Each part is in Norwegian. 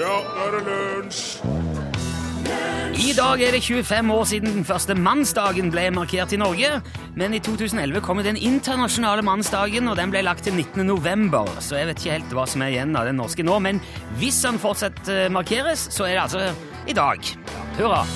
Ja, nå er det lunsj! I dag er det 25 år siden den første mannsdagen ble markert i Norge. Men i 2011 kom den internasjonale mannsdagen, og den ble lagt til 19. november. Så jeg vet ikke helt hva som er igjen av den norske nå, men hvis den fortsatt eh, markeres, så er det altså i dag. Hurra!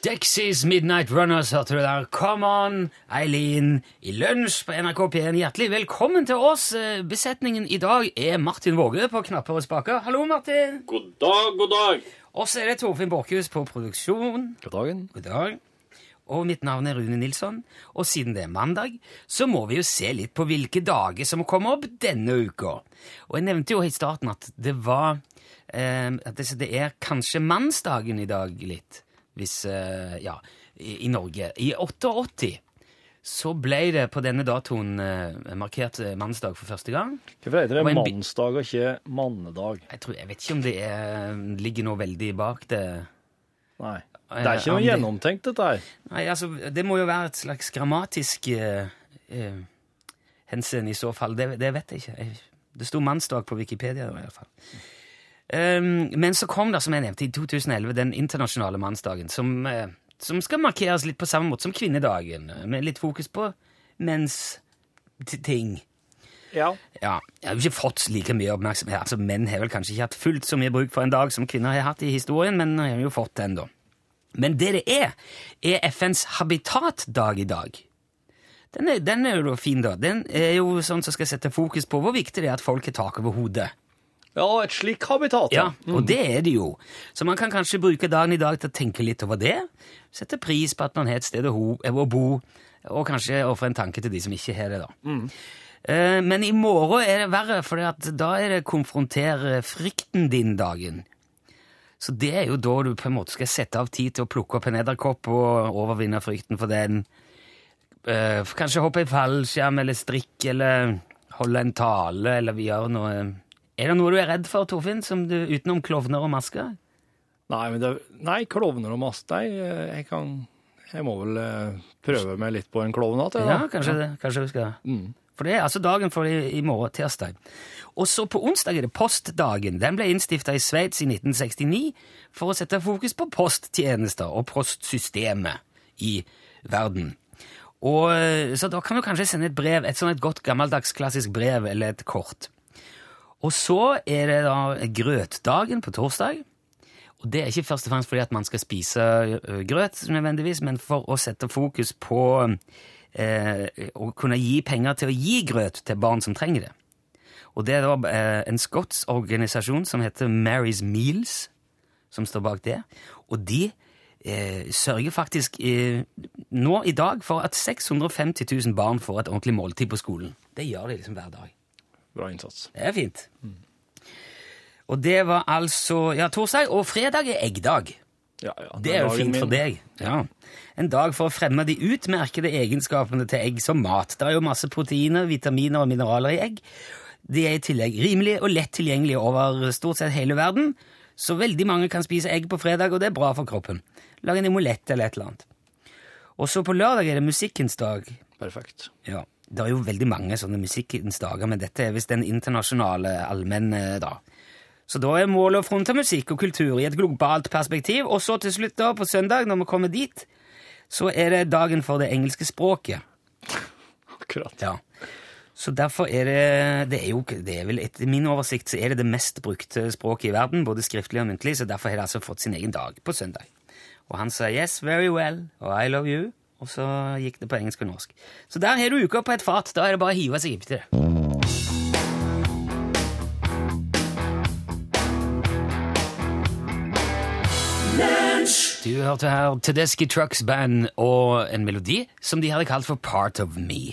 Dexys Midnight Runners hørte du der. Come on, Eileen, i lunsj på NRK P1. Hjertelig velkommen til oss. Eh, Besetningen i dag er Martin Våge på knapper og spaker. Hallo, Martin. God dag, god dag. Og så er det Torfinn Borchhus på produksjon. God dagen. God dag. Og mitt navn er Rune Nilsson. Og siden det er mandag, så må vi jo se litt på hvilke dager som kommer opp denne uka. Og jeg nevnte jo i starten at det var eh, at det, det er kanskje mannsdagen i dag litt. Hvis eh, Ja, i, i Norge. I 88 så ble det på denne datoen eh, markert eh, mannsdag for første gang. Hvorfor heter det mannsdag og ikke mannedag? Jeg, tror, jeg vet ikke om det er, ligger noe veldig bak det. Nei. Det er ikke noe gjennomtenkt, dette her. Nei, altså, det må jo være et slags grammatisk uh, uh, hensyn i så fall. Det, det vet jeg ikke. Det sto mannsdag på Wikipedia i hvert fall. Um, men så kom det, som jeg nevnte, i 2011 den internasjonale mannsdagen, som, eh, som skal markeres litt på samme måte som kvinnedagen, med litt fokus på menns ting. Ja. Ja, jeg har jo ikke fått like mye oppmerksomhet. Altså, Menn har vel kanskje ikke hatt fullt så mye bruk for en dag som kvinner har hatt i historien, men har jo fått den, da. Men det det er, er FNs habitatdag i dag. Den er, den er jo da fin, da. Den er jo sånn som skal sette fokus på hvor viktig det er at folk har tak over hodet. Ja, et slik habitat, Ja, og det er det jo. Så man kan kanskje bruke dagen i dag til å tenke litt over det. Sette pris på at man har et sted å, å bo, og kanskje ofre en tanke til de som ikke har det, da. Eh, Men i morgen er det verre, for da er det konfrontere frykten din-dagen. Så det er jo da du på en måte skal sette av tid til å plukke opp en edderkopp og overvinne frykten for den. Eh, Kanskje hoppe i fallskjerm eller strikk eller holde en tale eller vi gjør noe Er det noe du er redd for, Torfinn, som du, utenom klovner og masker? Nei, men det, nei, klovner og masker nei, eh, jeg kan Jeg må vel eh, prøve meg litt på en klovn igjen, Ja, kanskje det. Kanskje du skal Mm. For det er altså dagen for i, i morgen, tirsdag. Og så på onsdag er det postdagen. Den ble innstifta i Sveits i 1969 for å sette fokus på posttjenester og postsystemet i verden. Og, eh, så da kan du kanskje sende et brev, et sånn et godt gammeldags klassisk brev eller et kort. Og så er det da grøtdagen på torsdag. Og det er ikke først og fremst fordi at man skal spise grøt, nødvendigvis, men for å sette fokus på eh, å kunne gi penger til å gi grøt til barn som trenger det. Og det er da eh, en skotsk organisasjon som heter Mary's Meals, som står bak det. Og de eh, sørger faktisk eh, nå i dag for at 650 000 barn får et ordentlig måltid på skolen. Det gjør de liksom hver dag. Bra innsats. Det er fint. Og det var altså ja, torsdag, og fredag er eggdag. Ja, ja. Det er jo fint fint for deg. Ja. En dag for å fremme de utmerkede egenskapene til egg som mat. Det er jo masse proteiner, vitaminer og mineraler i egg. De er i tillegg rimelige og lett tilgjengelige over stort sett hele verden, så veldig mange kan spise egg på fredag, og det er bra for kroppen. Lag en emulett eller et eller annet. Og så på lørdag er det musikkens dag. Perfekt. Ja, det er jo veldig mange sånne musikkens dager, men dette er visst den internasjonale allmenne da. Så da er målet å fronte musikk og kultur i et globalt perspektiv, og så til slutt da, på søndag, når vi kommer dit, så er det dagen for det engelske språket. Akkurat. Ja. Så derfor er det, det er jo, det er vel etter min oversikt, så er det det mest brukte språket i verden, både skriftlig og muntlig, så derfor har det altså fått sin egen dag på søndag. Og han sa yes, very well, og I love you, og så gikk det på engelsk og norsk. Så der har du uka på et fat, da er det bare å hive seg inntil det. Du hørte her Tedeschi Trucks Band og en melodi som de hadde kalt for Part of Me.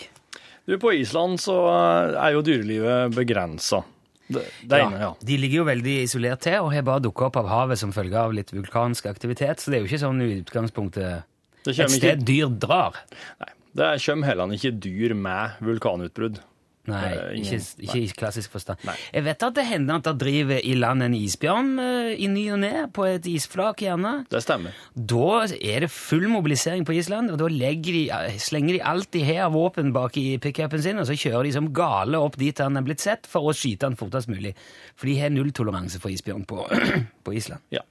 Du, på Island så eh, er jo dyrelivet begrensa. Det, det ene, ja. De ligger jo veldig isolert til og har bare dukka opp av havet som følge av litt vulkansk aktivitet, så det er jo ikke sånn i utgangspunktet et sted dyr drar. nei, det kommer heller ikke dyr med vulkanutbrudd. Nei, Eh, ikke, ikke i klassisk forstand. Nei. Jeg vet at det hender at det driver i land en isbjørn eh, i ny og ne, på et isflak gjerne. Det stemmer. Da er det full mobilisering på Island, og da de, eh, slenger de alt de har av våpen bak i pickupen sin, og så kjører de som gale opp dit han er blitt sett, for å skyte han fortest mulig. For de har nulltoleranse for isbjørn på, på Island. Ja.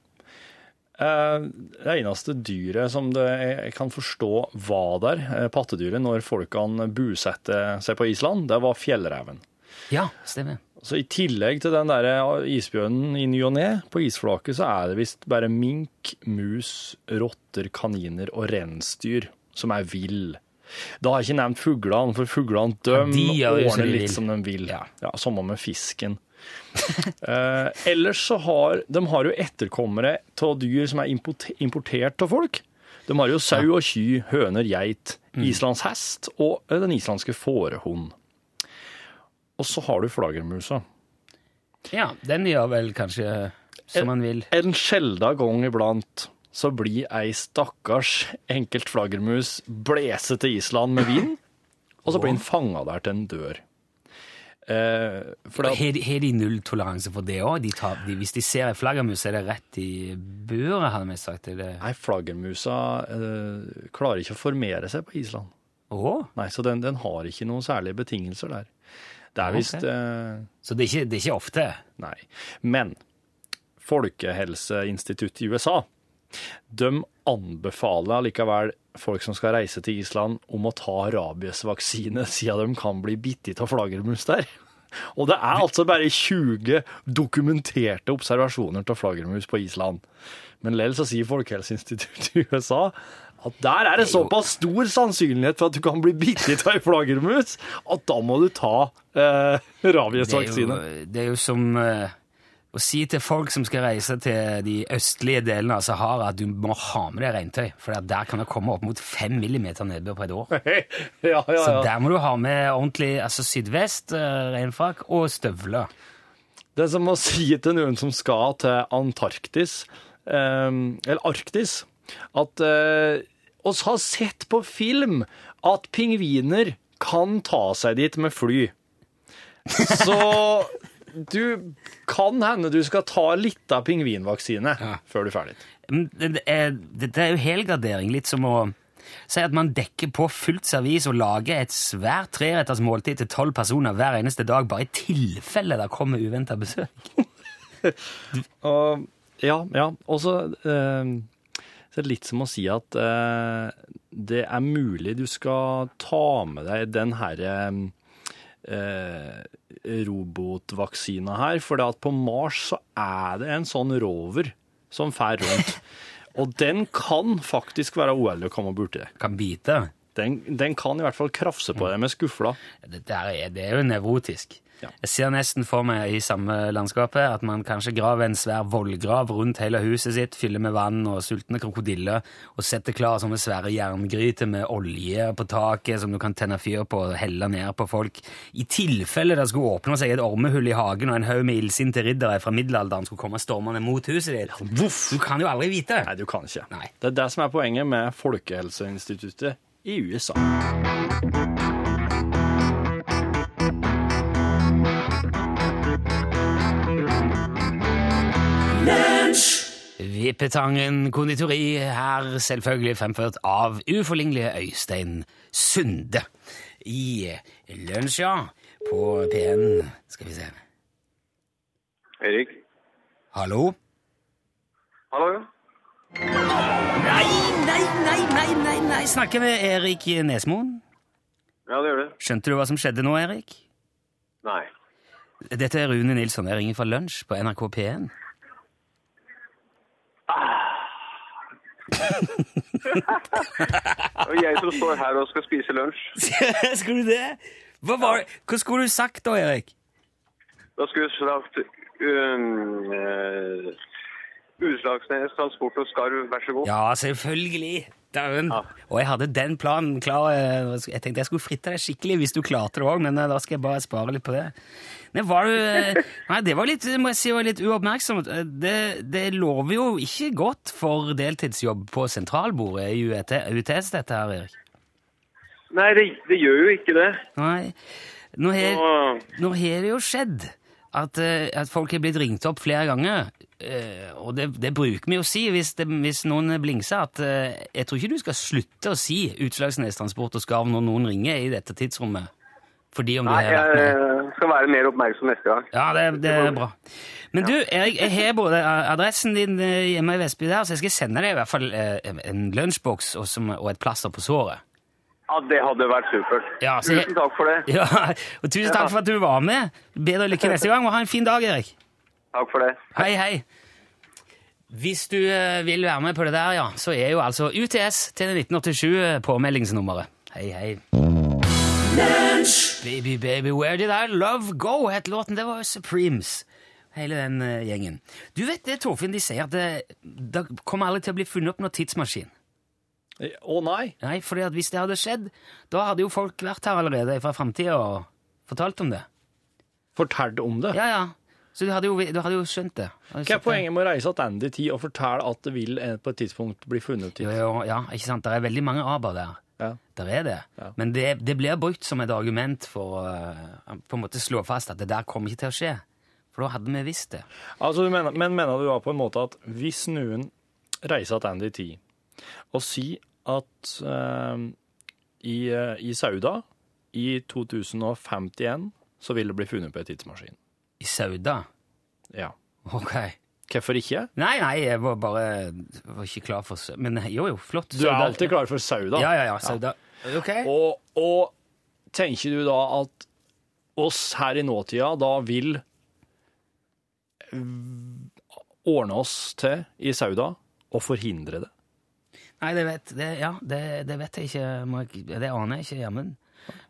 Eh, Det eneste dyret som det, jeg kan forstå var der, eh, pattedyret, når folkene bosatte seg på Island, det var fjellreven. Ja, stemmer. Så I tillegg til den der isbjørnen i ny og ne på isflaket, så er det visst bare mink, mus, rotter, kaniner og reinsdyr som er vill. Da har jeg ikke nevnt fuglene, for fuglene de, de gjør ordner litt som de vil. Ja. Ja, Samme med fisken. eh, ellers så har de har jo etterkommere av dyr som er importert av folk. De har jo sau og ky, høner, geit, Mm. islandshest og eh, den islandske fårehund. Og så har du flaggermusa. Ja, den gjør vel kanskje som man vil. En sjelda gang iblant så blir ei stakkars enkelt flaggermus blese til Island med vind, og så blir den fanga der til en dør. Eh, Har de, har de nulltoleranse for det òg? De de, hvis de ser ei flaggermus, er det rett i buret, hadde vi sagt. Det... nei, flaggermusa eh, klarer ikke å formere seg på Island. Oh. Nei, Så den, den har ikke noen særlige betingelser der. Det er visst okay. eh, Så det er, ikke, det er ikke ofte? Nei. Men Folkehelseinstituttet i USA de anbefaler allikevel folk som skal reise til Island, om å ta rabiesvaksine, siden de kan bli bitt av flaggermus der. Og det er altså bare 20 dokumenterte observasjoner av flaggermus på Island. Men lell så sier Folkehelseinstituttet i USA at der er det såpass stor sannsynlighet for at du kan bli bitt av ei flaggermus, at da må du ta eh, Det er rabiesvaksine. jo, det er jo som eh, å si til folk som skal reise til de østlige delene av Sahara, at du må ha med deg regntøy, for der kan det komme opp mot fem millimeter nedbør på et år. ja, ja, Så der må du ha med ordentlig altså sydvest, eh, regnfrakk og støvler. Det er som å si til noen som skal til Antarktis, eh, eller Arktis, at eh, oss har sett på film at pingviner kan ta seg dit med fly. Så du kan hende du skal ta litt av pingvinvaksine før du er ferdig. Dette Det, det, er, det er jo helgradering. litt som å si at man dekker på fullt servis og lager et svært treretters måltid til tolv personer hver eneste dag, bare i tilfelle det kommer uventa besøk. Og, ja, ja. Og så eh, så er det litt som å si at eh, det er mulig du skal ta med deg den herre eh, robotvaksina her, for det at på Mars så er det en sånn rover som fer rundt. Og den kan faktisk være uheldig å komme borti. Kan bite. Den, den kan i hvert fall krafse på deg med skufla. Det, er, det er jo nevrotisk. Ja. Jeg ser nesten for meg i samme landskapet at man kanskje graver en svær vollgrav rundt hele huset sitt, fyller med vann og sultne krokodiller, og setter klar sånne svære jerngryter med olje på taket som du kan tenne fyr på og helle ned på folk. I tilfelle det skulle åpne seg et ormehull i hagen og en haug med illsinte riddere fra middelalderen skulle komme stormende mot huset ditt. Du kan jo aldri vite. Nei, du kan ikke. Nei. Det er det som er poenget med Folkehelseinstituttet i USA. Vippetangen konditori, her selvfølgelig fremført av uforlignelige Øystein Sunde. I Lunsja på P1 Skal vi se Erik? Hallo? Hallo, ja. Nei, nei, nei, nei, nei, nei! Snakker med Erik Nesmoen. Ja, det gjør du. Skjønte du hva som skjedde nå, Erik? Nei. Dette er Rune Nilsson. Jeg ringer fra lunsj på NRK P1. Og jeg som står her og skal spise lunsj. skulle du det? Hva, var, hva skulle du sagt da, Erik? Da skulle jeg sagt um, uh, Utslagsnes Transport og Skarv, vær så god. Ja, selvfølgelig. Dæven. Ja. Og jeg hadde den planen klar. eh, Jeg tenkte jeg skulle fritte deg skikkelig hvis du klarte det òg, men eh, da skal jeg bare spare litt på det. Nei, var du eh, Nei, det var litt, må jeg si, var litt uoppmerksomt. Det, det lover jo ikke godt for deltidsjobb på sentralbordet i UT, UTS, dette her, Erik. Nei, det, det gjør jo ikke det. Nei. Nå har, nå har det jo skjedd at, at folk har blitt ringt opp flere ganger. Eh, og det, det bruker vi å si hvis, det, hvis noen blingser, at uh, jeg tror ikke du skal slutte å si Utslagsnes Transport og Skarv når noen ringer i dette tidsrommet. Fordi om du nei, har vært med. jeg skal være mer oppmerksom neste gang. Ja, det, det er bra. Men du, Erik, jeg har både adressen din eh, hjemme i Vestby der, så jeg skal sende deg i hvert fall en lunsjboks og, og et plaster på såret. Ja, det hadde vært supert. Ja, jeg- Tusen takk for det. Ja, og tusen takk for at du var med. Bedre lykke neste gang, og ha en fin dag, Erik. Takk for det. Hei, hei. Hvis du eh, vil være med på det der, ja, så er jo altså UTS til 1987 påmeldingsnummeret. Hei, hei. Baby, baby, where did I love go? het låten. Det var jo Supremes. Hele den eh, gjengen. Du vet det, Torfinn, de sier at det, det kommer aldri til å bli funnet opp noen tidsmaskin. Å oh, nei! Nei, fordi at hvis det hadde skjedd, da hadde jo folk vært her allerede fra framtida og fortalt om det. Fortalt om det. Ja, ja. Så du hadde jo, du hadde jo skjønt det. Hva er poenget med å reise tilbake i tid og fortelle at det vil eh, på et tidspunkt bli funnet Jo, jo, ja, ikke sant? Det er veldig mange aber der. Ja. Der er det. Ja. Men det, det blir brukt som et argument for å eh, på en måte slå fast at det der kommer ikke til å skje. For da hadde vi visst det. Altså, mener, men mener du da på en måte at hvis noen reiser tilbake i tid og sier at uh, i, uh, i Sauda i 2051 så vil det bli funnet på en tidsmaskin? I Sauda? Ja. Ok. Hvorfor ikke? Nei, nei, jeg var bare var ikke klar for Sauda. Men jo, jo, flott. Du er alltid klar for Sauda. Ja, ja, ja. Sauda. Ok. Og, og tenker du da at oss her i nåtida da vil ordne oss til i Sauda og forhindre det? Nei, det vet, det, ja, det, det vet jeg ikke. Det aner jeg ikke, jammen.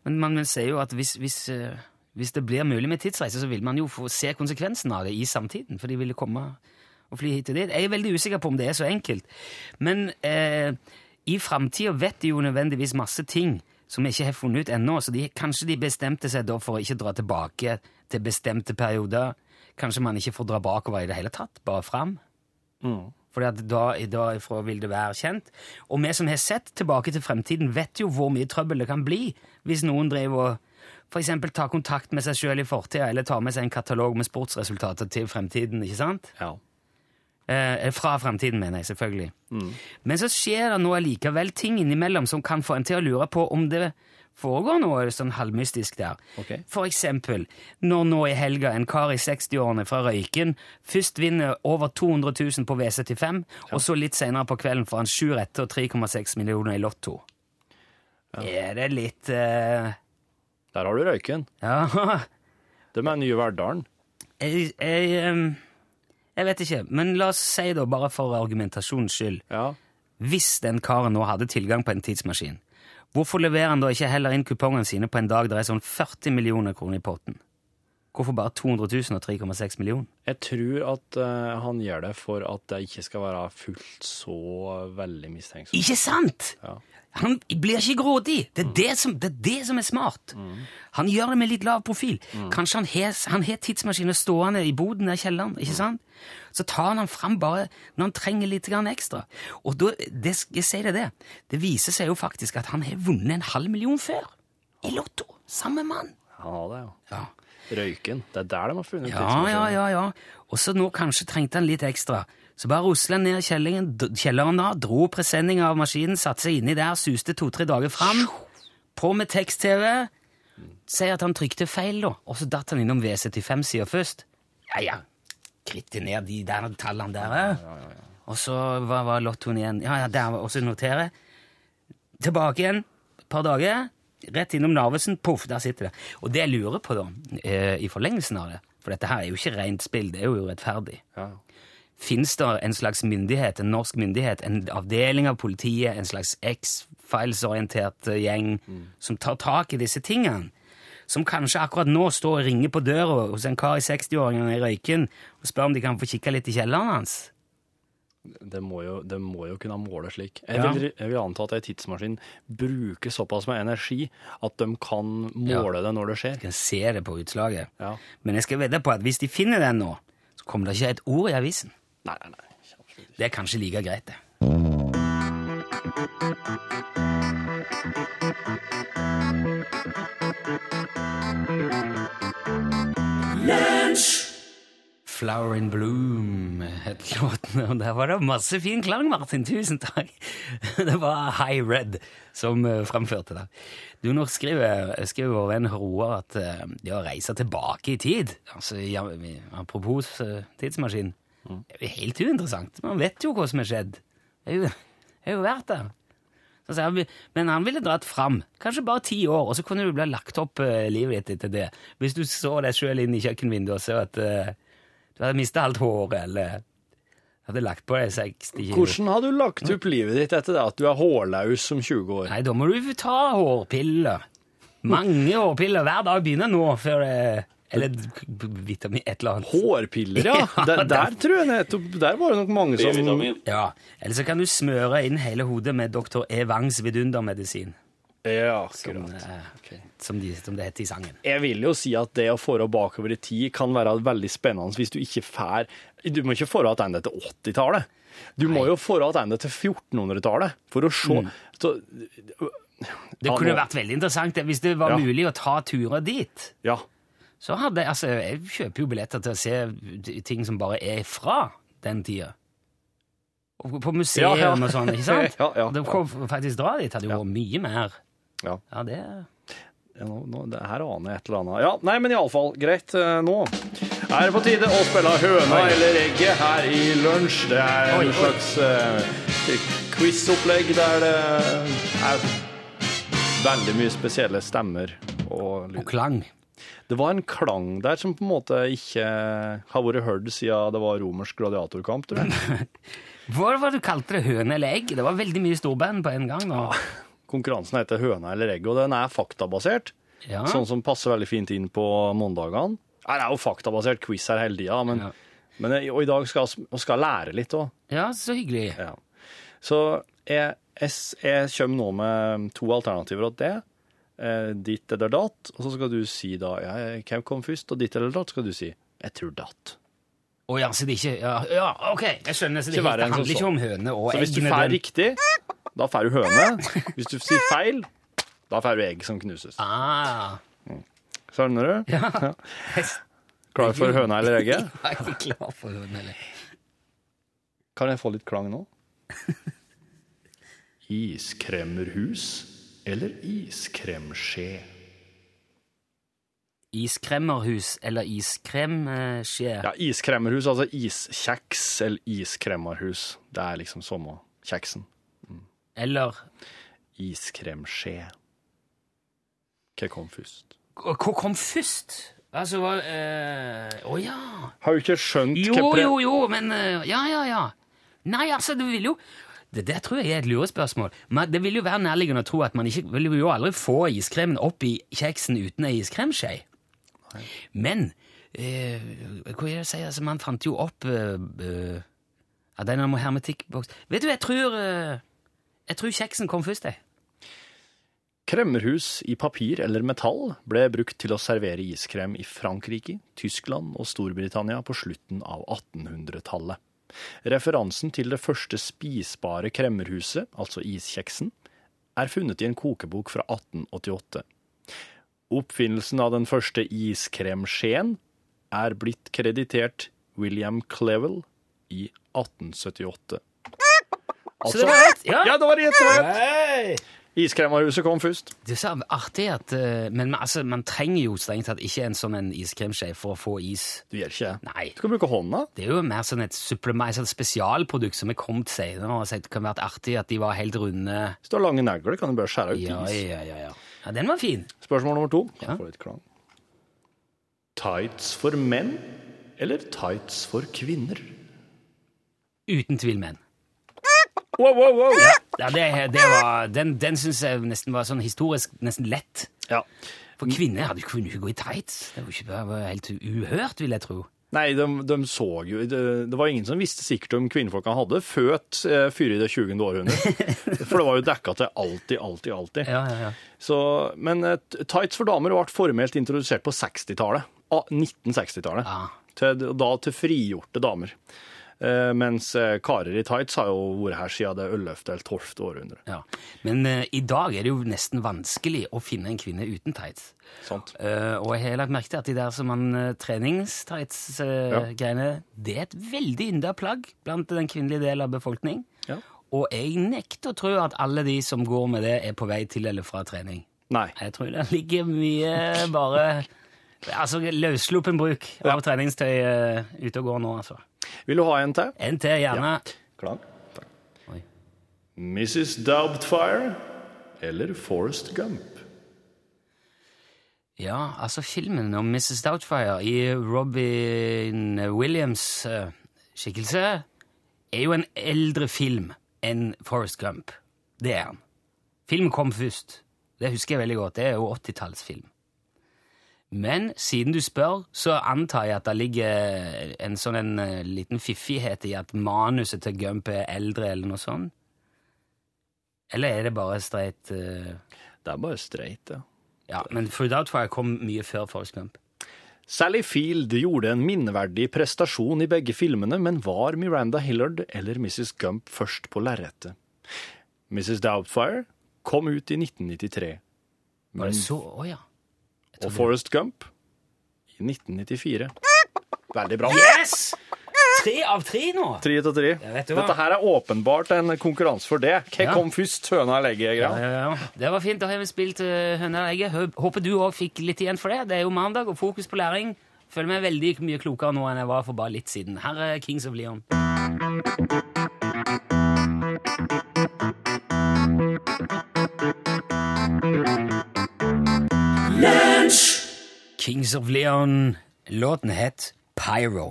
Men man ser jo at hvis, hvis, eh, hvis det blir mulig med tidsreise, så vil man jo få se konsekvensen av det i samtiden, for de ville komme og fly hit og dit. Jeg er veldig usikker på om det er så enkelt. Men eh, i framtida vet de jo nødvendigvis masse ting som vi ikke har funnet ut ennå, så de, kanskje de bestemte seg da for å ikke dra tilbake til bestemte perioder. Kanskje man ikke får dra bakover i det hele tatt, bare fram. Fordi at da, da ifra vil det være kjent. Og vi som har sett tilbake til fremtiden, vet jo hvor mye trøbbel det kan bli hvis noen driver og for eksempel tar kontakt med seg sjøl i fortida, eller ta med seg en katalog med sportsresultater til fremtiden. ikke sant? Ja. Eh, fra fremtiden, mener jeg, selvfølgelig. Men så skjer det nå allikevel ting innimellom som kan få en til å lure på om det foregår noe sånn halvmystisk der. Okay. For eksempel når nå i helga en kar i 60-årene fra Røyken først vinner over 200 000 på V75, og så litt senere på kvelden får han sju retter og 3,6 millioner i Lotto. Er det litt eh, Der har du røyken. Ja De er nye Verdalen. jeg, jeg, jeg vet ikke, men la oss si da, bare for argumentasjonens skyld Ja. Hvis den karen nå hadde tilgang på en tidsmaskin, hvorfor leverer han da ikke heller inn kupongene sine på en dag der er sånn 40 millioner kroner i potten? Hvorfor bare 200 000 og 3,6 millioner? Jeg tror at uh, han gjør det for at det ikke skal være fullt så veldig mistenksomt. Ikke sant? Ja. Han blir ikke grådig. Det er det som, det er, det som er smart. Han gjør det med litt lav profil. Kanskje han har, han har tidsmaskiner stående i boden der i kjelleren. ikke sant? Så tar han fram bare når han trenger litt ekstra. Og da, det, jeg sier det, det, det viser seg jo faktisk at han har vunnet en halv million før. I Lotto. Samme mann. Han har det, jo. Ja. Røyken. Det er der de har funnet Ja, ja, ja, ja. Og så nå kanskje trengte han litt ekstra. Så bare rusla ned kjelleren da, dro presenninga av maskinen, satte seg inni der, suste to-tre dager fram. På med tekst-TV. Sier at han trykte feil, da. Og så datt han innom V75-sida først. Ja, ja. Kritte ned de der tallene der. eh. Og så hva var lottoen igjen? Ja, ja, der, og så notere. Tilbake igjen et par dager. Rett innom Narvesen. Poff, der sitter det. Og det jeg lurer på, da, eh, i forlengelsen av det For dette her er jo ikke rent spill, det er jo urettferdig. Ja. Fins det en slags myndighet, en norsk myndighet, en avdeling av politiet, en slags X-Files-orientert gjeng gjeng som tar tak i disse tingene? Som kanskje akkurat nå står og ringer på døra hos en kar i 60-åringene i Røyken og spør om de kan få kikke litt i kjelleren hans? Det må, jo, det må jo kunne måle slik. Jeg vil, jeg vil anta at ei tidsmaskin bruker såpass med energi at de kan måle det når det skjer. De kan se det på utslaget. Ja. Men jeg skal vedde på at hvis de finner den nå, så kommer det ikke et ord i avisen. Nei, nei, nei. Det er kanskje like greit, det. Flower in Bloom het låten, og der var det masse fin klang, Martin. Tusen takk. Det var High Red som eh, framførte det. Du, Nå skriver, skriver vår venn Roar at eh, det å reise tilbake i tid altså, Apropos tidsmaskinen tidsmaskin. Det er jo helt uinteressant. Man vet jo hva som er skjedd. Det er er jo verdt det. Så han, Men han ville dratt fram, kanskje bare ti år, og så kunne du bli lagt opp eh, livet ditt etter det. Hvis du så deg sjøl inn i kjøkkenvinduet og så at uh, du hadde mista alt håret, eller hadde lagt på deg 60 kilo. Hvordan har du lagt opp livet ditt etter det at du er hårlaus som 20 år? Nei, da må du ta hårpiller. Mange hårpiller hver dag begynner nå, før det Eller vitamin et eller annet. Hårpiller, ja. Der, der tror jeg nettopp Der var det nok mange som Ja, Eller så kan du smøre inn hele hodet med doktor E. Wangs vidundermedisin, Ja, som, akkurat. okay. som, de, som det heter i sangen. Jeg vil jo si at det å få bakover i tid kan være veldig spennende hvis du ikke får Du må ikke få tilbake til 80-tallet. Du må jo få tilbake til 1400-tallet for å se så, Det kunne ja, vært veldig interessant hvis det var Ja. mulig å ta turer dit. Ja. Så hadde jeg, altså, jeg kjøper jo billetter til å se ting som bare er fra den tida. Og På museum Ja, ja. og sånn, ikke sant? Ja, ja, det kom faktisk dra dit hadde jo Ja. vært mye mer. Ja. Ja, det Ja, nå, nå, det her aner jeg et eller annet. Ja, nei, men iallfall, greit. eh, Nå er det på tide å spille høna eller egget her i lunsj. Det er en slags uh, quizopplegg der det er veldig mye spesielle stemmer og Og klang. Det var en klang der som på en måte ikke har vært hørt siden det var romersk gladiatorkamp, tror jeg. Hva var det du kalte det? Høne eller egg? Det var veldig mye storband på en gang nå. Konkurransen heter Høna eller egg, og den er faktabasert. Ja. Sånn som passer veldig fint inn på mandagene. Det er jo faktabasert quiz her hele tida, men, Ja. men jeg- og i dag skal vi lære litt òg. ja, så hyggelig. Ja. Så jeg, jeg, jeg kommer nå med to alternativer til det. Eh, ditt eller datt. Og så skal du si da ja, hvem kom først, og ditt eller datt skal du si jeg tror datt. Å ja, så det ikke Ja, ja ok, jeg skjønner. Så det, Ikke det handler så. ikke om høne og egg. Så hvis du får riktig, da får du høne. Hvis du sier feil, da får du egg som knuses. Ah, Skjønner du? ja. ja. Klar for høna eller egget? er ikke klar for høne eller Kan jeg få litt klang nå? Iskremmerhus eller iskremskje? Iskremmerhus eller iskremskje. Ja, iskremmerhus, altså iskjeks eller iskremmerhus. Det er liksom samme kjeksen. Eller Iskremskje. Hva kom først? Hva kom først? Altså, hva eh, Å ja. Har du ikke skjønt Jo, hva Jo, jo, jo, men eh, Ja, ja, ja. Nei, altså, det vil jo det, der tror jeg er et lurespørsmål. Men det vil jo være nærliggende å tro at man ikke vil jo aldri få iskremen opp i kjeksen uten ei iskremskje. Men eh, hva er det å si? Altså, man fant jo opp eh, eh, ja, den med hermetikkboks Vet du, jeg tror eh, Jeg tror kjeksen kom først, jeg. Kremmerhus i papir eller metall ble brukt til å servere iskrem i Frankrike, Tyskland og Storbritannia på slutten av 1800-tallet. Referansen til det første spisbare kremmerhuset, altså iskjeksen, er funnet i en kokebok fra 1888. Oppfinnelsen av den første iskremskjeen er blitt kreditert William Clevel i 1878. Så det var rett! Ja. Ja, det var rett! Iskremmerhuset kom først. Det er så artig at eh, Men man- altså, man trenger jo strengt tatt ikke en sånn en iskremskje for å få is. Du gjør ikke. Nei. Du kan bruke hånda. Det er jo mer sånn et supplement, et spesialprodukt som er kommet senere. og så Det kan vært artig at de var helt runde. Hvis du har lange negler, kan du bare skjære ut Ja, is. ja, ja. ja. ja den var fin. Spørsmål nummer to. Ja. Få litt klang. Tights for menn eller tights for kvinner? Uten tvil, menn. Wow, wow, wow! Ja, det, det var, den den syns jeg nesten var sånn historisk nesten lett. Ja. For kvinner hadde jo ikke gå i tights. Det var, ikke, det var helt uhørt, vil jeg tro. Nei, de, de så jo det, det var ingen som visste sikkert om kvinnfolka hadde født eh, før i det 20. århundret. For det var jo dekka til alltid, alltid, alltid. Ja, ja, ja. Så, men eh, tights for damer ble formelt introdusert på 60-tallet. Ah, 1960-tallet. Ja. Til, da til frigjorte damer. Eh, mens eh, karer i tights har jo vært her siden det 11. eller 12. århundre. Ja. Men uh, i dag er det jo nesten vanskelig å finne en kvinne uten tights. Sant? Uh, og jeg har lagt merke til at de der som man uh, treningstights-greiene Det er et veldig ynda plagg blant den kvinnelige delen av befolkning. Ja. Og jeg nekter å tro at alle de som går med det, er på vei til eller fra trening. Nei. Jeg tror det ligger mye bare Altså løssluppen bruk av Ja. treningstøy ute og går nå, altså. Vil du ha en til? En til, gjerne. Klar? Takk. Oi. Mrs. Doubtfire eller Forrest Gump? Ja, altså filmen om Mrs. Doubtfire i Robin Williams eh, skikkelse er jo en eldre film enn Forrest Gump. Det er han. Filmen kom først. Det husker jeg veldig godt. Det er jo 80-tallsfilm. Men siden du spør, så antar jeg at det ligger en sånn en eh, liten fiffighet i at manuset til Gump er eldre, eller noe sånt. Eller er det bare streit uh... Det er bare streit, ja. Ja, men Fruit Outfire kom mye før Forest Gump. Sally Field gjorde en minneverdig prestasjon i begge filmene, men var Miranda Hillard eller Mrs. Gump først på lerretet? Mrs. Doubtfire kom ut i 1993, Var det så Å ja. Og Forrest Gump i 1994. Veldig bra. Yes! Tre av tre nå! Tre av tre. Dette her er åpenbart en konkurranse for det. Hva Ja. kom først, høna eller egget? Ja, ja, ja. Det var fint. Da har vi spilt uh, Høne og egget. Hå- Håper du òg fikk litt igjen for det. Det er jo mandag og fokus på læring. Føler meg veldig mye klokere nå enn jeg var for bare litt siden. Her er Kings of Leon. Kings of Leon. Låten het Pyro.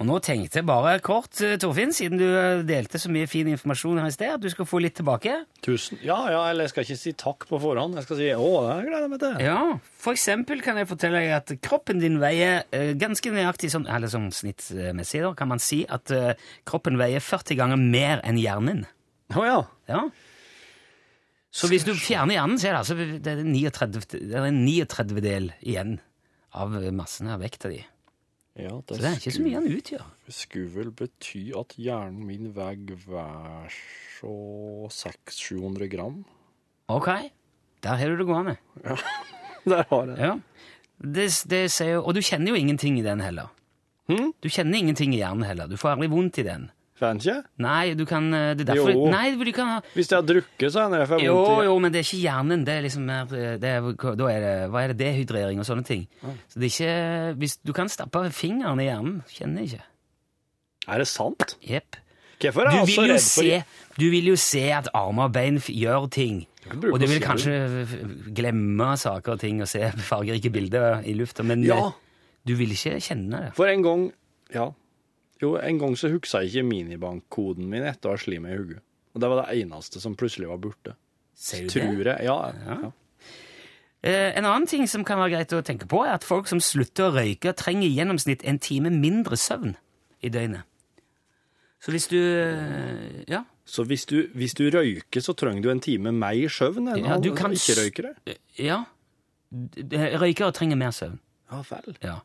Og nå tenkte jeg bare kort, eh, Torfinn, siden du eh, delte så mye fin informasjon her i sted, at du skal få litt tilbake. Tusen. Ja, ja, eller jeg skal ikke si takk på forhånd. Jeg skal si å, det gleder jeg meg til. Ja, for eksempel kan jeg fortelle deg at kroppen din veier eh, ganske nøyaktig sånn, eller sånn snittmessig, da, kan man si at kroppen veier 40 ganger mer enn hjernen. Å ja. Ja. Så hvis du fjerner hjernen, så er det altså det er 39, det er en 39 del igjen av massen av vekta di. ja Så det er ikke så mye han utgjør. skulle vel bety at hjernen min veier hver så 600-700 gram. Ok, der har du det gående. Ja, Der har jeg det. Ja. Det, det sier og du kjenner jo ingenting i den heller. Hm? Du kjenner ingenting i hjernen heller. Du får aldri vondt i den. Jeg ikke? Nei, du kan eh, det er derfor, Jo. Nei, du kan ha Hvis jeg har drukket, så hender det får Jo, vondt i jo, men det er ikke hjernen. Det er liksom mer eh, det er, Da er det Hva er det? Dehydrering og sånne ting. Så det er ikke hvis, Du kan stappe fingeren i hjernen. Kjenner ikke. Er det sant? Jepp. Hvorfor er Du jeg vil jo redd for se Du vil jo se at armer og bein f- gjør ting. kan bruke Og du vil kanskje f- glemme saker og ting og se fargerike bilder i lufta, men Ja. eh, du vil ikke kjenne det. For en gang Ja. Jo, en gang så huksa jeg ikke minibankkoden min etter å ha slått i hodet. Og det var det eneste som plutselig var borte. Ser du det? Tror jeg. Ja. ja. Eh, En annen ting som kan være greit å tenke på, er at folk som slutter å røyke, trenger i gjennomsnitt en time mindre søvn i døgnet. Så hvis du eh, Ja. Så hvis du, hvis du røyker, så trenger du en time mer søvn enn Ja, alle som ikke røyker det? ja. D- Røykere trenger mer søvn. Ja vel. Ja.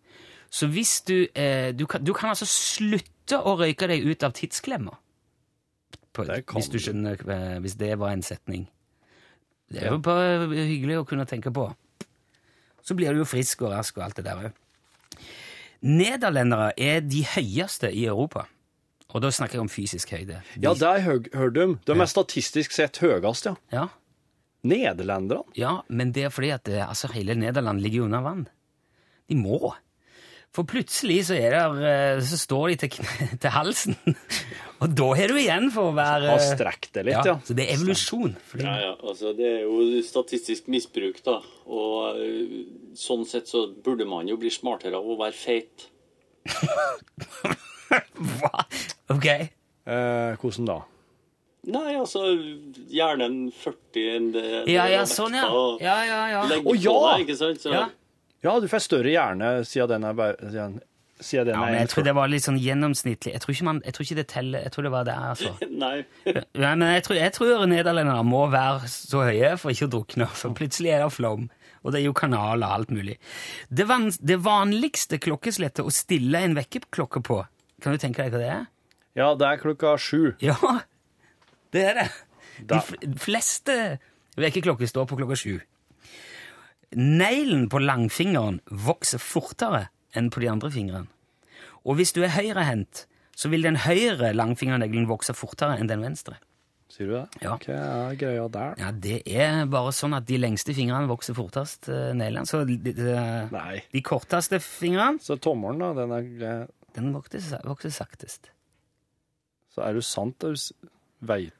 Så hvis du eh, du, kan, du kan altså slutte å røyke deg ut av tidsklemma. Hvis du skjønner eh, Hvis det var en setning. Det er jo bare hyggelig å kunne tenke på. Så blir du jo frisk og rask og alt det der òg. Nederlendere er de høyeste i Europa. Og da snakker jeg om fysisk høyde. De- Ja, det høy, høg- du. De er statistisk sett høyest, ja. ja. Nederlenderne. Ja, men det er fordi at eh, altså, hele Nederland ligger under vann. De må. For plutselig så, er der, eh, så står de til, til halsen. Og da har du igjen for å være Har strekt det litt, ja. Så det er evolusjon. Fordi, Ja, ja, altså Det er jo statistisk misbruk, da. Og eh, sånn sett så burde man jo bli smartere av å være feit. Hva? Ok. Eh, hvordan da? Nei, altså Gjerne en 40 enn det, det Ja, ja, sånn, ja. Ja, ja, ja. Legge Å, på ja! deg, ikke sant? Så, ja. Ja, du får større hjerne siden den er siden, siden den ja men jeg tror det var litt sånn gjennomsnittlig. Jeg tror ikke, man, jeg tror ikke det teller. Jeg tror det var det, altså. Nei. Nei, men jeg tror, jeg tror nederlendere må være så høye for ikke å drukne, for plutselig er det flom. Og det er jo kanaler og alt mulig. Det, van, det vanligste klokkeslettet å stille en vekkerklokke på, kan du tenke deg hva det er? Ja, det er klokka sju. Ja, det er det. De fleste vekkerklokker står på klokka sju. Neglen på langfingeren vokser fortere enn på de andre fingrene. Og hvis du er høyrehendt, så vil den høyre langfingerneglen vokse fortere enn den venstre. Sier du det? Ja. Hva er greia der? Ja, det er bare sånn at de lengste fingrene vokser fortest, eh, neglene. Så de, de, Nei. de korteste fingrene, Så tommelen, da, den er den vokser, vokser saktest. Så er det sant, da? Veit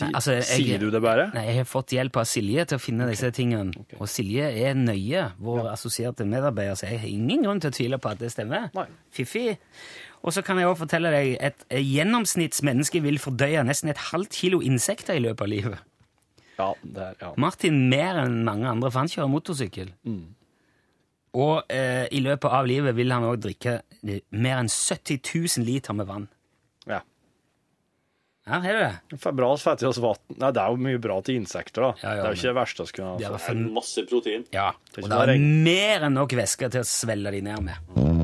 Nei, altså, jeg- Sier du det bare? Nei, jeg har fått hjelp av Silje til å finne disse tingene. Og Silje er nøye, vår assosierte medarbeider, så jeg har ingen grunn til å tvile på at det stemmer. Nei. Fiffig. Og så kan jeg også fortelle deg et gjennomsnittsmenneske vil fordøye nesten et halvt kilo insekter i løpet av livet. Ja, det er, ja. Martin mer enn mange andre, for han kjører motorsykkel. Og eh, i løpet av livet vil han òg drikke eh, mer enn 70 000 liter med vann. Ja. Her har du det. For bra fett i oss vann. Nei, det er jo mye bra til insekter, da. Ja, ja, det er jo ikke det verste vi kunne Det er ha. Det er masse protein. Ja, Det er det er mer enn nok væske til å svelle de ned med.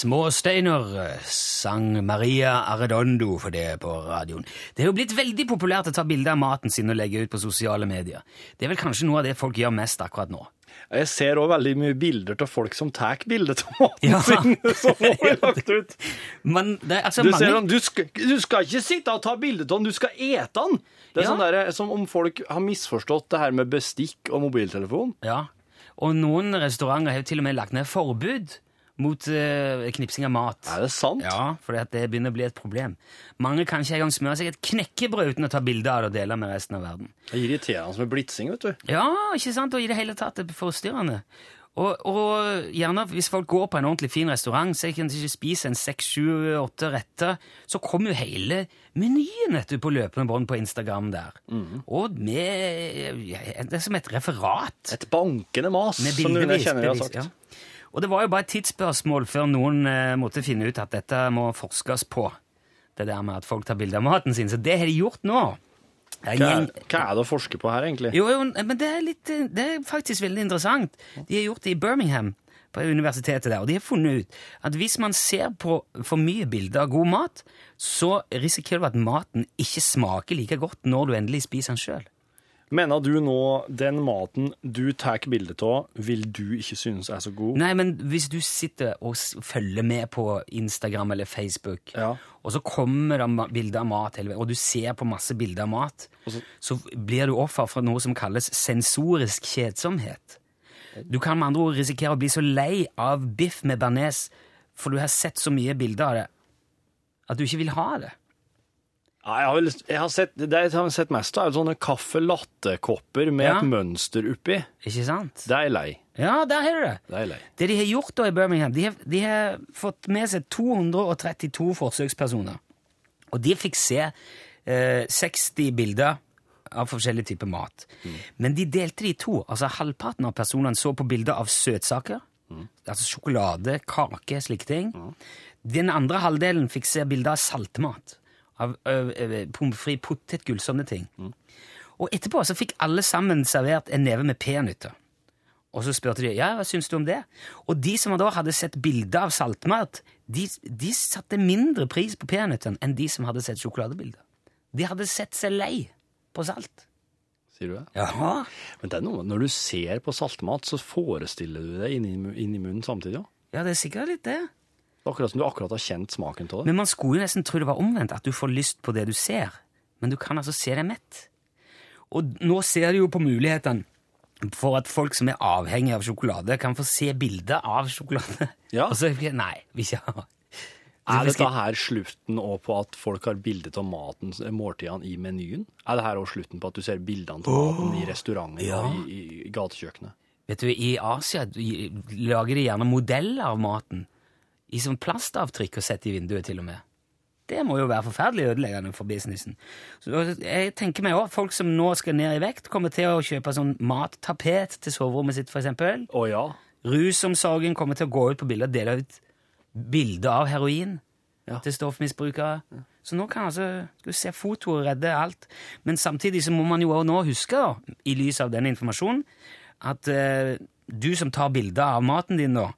Småsteiner sang Maria Arredondo for det på radioen. Det er jo blitt veldig populært å ta bilder av maten sin og legge ut på sosiale medier. Det er vel kanskje noe av det folk gjør mest akkurat nå. Jeg ser òg veldig mye bilder av folk som tar bilde av maten Ja. sin, som blir lagt ut. Men det altså Du, mange... ser du, skal, du skal ikke sitte og ta bilde av den, du skal ete den! Det er Ja. sånn der, som om folk har misforstått det her med bestikk og mobiltelefon. Ja, og noen restauranter har jo til og med lagt ned forbud mot uh, knipsing av mat. Er det sant? Ja, for det begynner å bli et problem. Mange kan ikke engang smøre seg et knekkebrød uten å ta bilde av det og dele med resten av verden. Det er irriterende med blitsing, vet du. Ja, ikke sant? Og i det hele tatt det forstyrrende. Og, og gjerne hvis folk går på en ordentlig fin restaurant, så kan de ikke spise en seks, sju, åtte retter, så kommer jo hele menyen på løpende bånd på Instagram der. Og med Det er som et referat. Et bankende mas, som noen jeg kjenner har bevis, sagt. ja. Og det var jo bare et tidsspørsmål før noen eh, måtte finne ut at dette må forskes på. Det der med at folk tar bilde av maten sin. Så det har de gjort nå. Hva er, hva er det å forske på her, egentlig? jo, jo, men det er, litt, eh, det er faktisk veldig interessant. De har gjort det i Birmingham, på universitetet der, og de har funnet ut at hvis man ser på for mye bilder av god mat, så risikerer du at maten ikke smaker like godt når du endelig spiser den sjøl. Mener du nå den maten du tar bilde av, vil du ikke synes er så god? Nei, men hvis du sitter og følger med på Instagram eller Facebook, Ja. og så kommer det bilder av mat, og du ser på masse bilder av mat, så- så blir du offer for noe som kalles sensorisk kjedsomhet. Du kan med andre ord risikere å bli så lei av biff med bearnés, for du har sett så mye bilder av det, at du ikke vil ha det. Jeg har, vel, jeg har sett, det jeg har sett mest av, er sånne kaffe-latte-kopper med Ja. et mønster oppi. Ikke sant? Det er jeg lei. Ja, der har du det. Det er jeg lei. Det de har gjort da i Birmingham, de har, de har fått med seg 232 forsøkspersoner. Og de fikk se eh, 60 bilder av forskjellige typer mat. Men de delte det i to. Altså Halvparten av personene så på bilder av søtsaker. Altså sjokolade, kake, slike ting. Den andre halvdelen fikk se bilder av saltmat. Av ø, ø, pommes frites, potetgull, sånne ting. Og etterpå så fikk alle sammen servert en neve med peanøtter. Og så spurte de ja, hva syns du om det? Og de som da hadde sett bilder av saltmat, de, de satte mindre pris på peanøttene enn de som hadde sett sjokoladebilder. De hadde sett seg lei på salt. Sier du det? Ja. Men det er noe, når du ser på saltmat, så forestiller du deg inni, inni munnen samtidig. Ja. Ja, det er sikkert litt det. Det er Akkurat som du akkurat har kjent smaken av det. Men man skulle jo nesten tro det var omvendt, at du får lyst på det du ser. Men du kan altså se deg mett. Og nå ser du jo på mulighetene for at folk som er avhengige av sjokolade, kan få se bilder av sjokolade. Ja. Og så Nei, vi ikke har Er dette her slutten på at folk har bilde av maten, måltidene i menyen? Er det her også slutten på at du ser bildene av maten i restauranter ja. og i, i, i gatekjøkkenet? Vet du, I Asia lager de gjerne modeller av maten. I sånn plastavtrykk og sette i vinduet, til og med. Det må jo være forferdelig ødeleggende for businessen. Så jeg tenker meg også, Folk som nå skal ned i vekt, kommer til å kjøpe sånn mattapet til soverommet sitt, f.eks. Å ja. Rusomsorgen kommer til å gå ut på bilder og dele ut bilder av heroin Ja. til stoffmisbrukere. Så nå kan altså skal vi se fotoer redde alt. Men samtidig så må man jo også nå huske, da, i lys av denne informasjonen, at eh, du som tar bilder av maten din nå,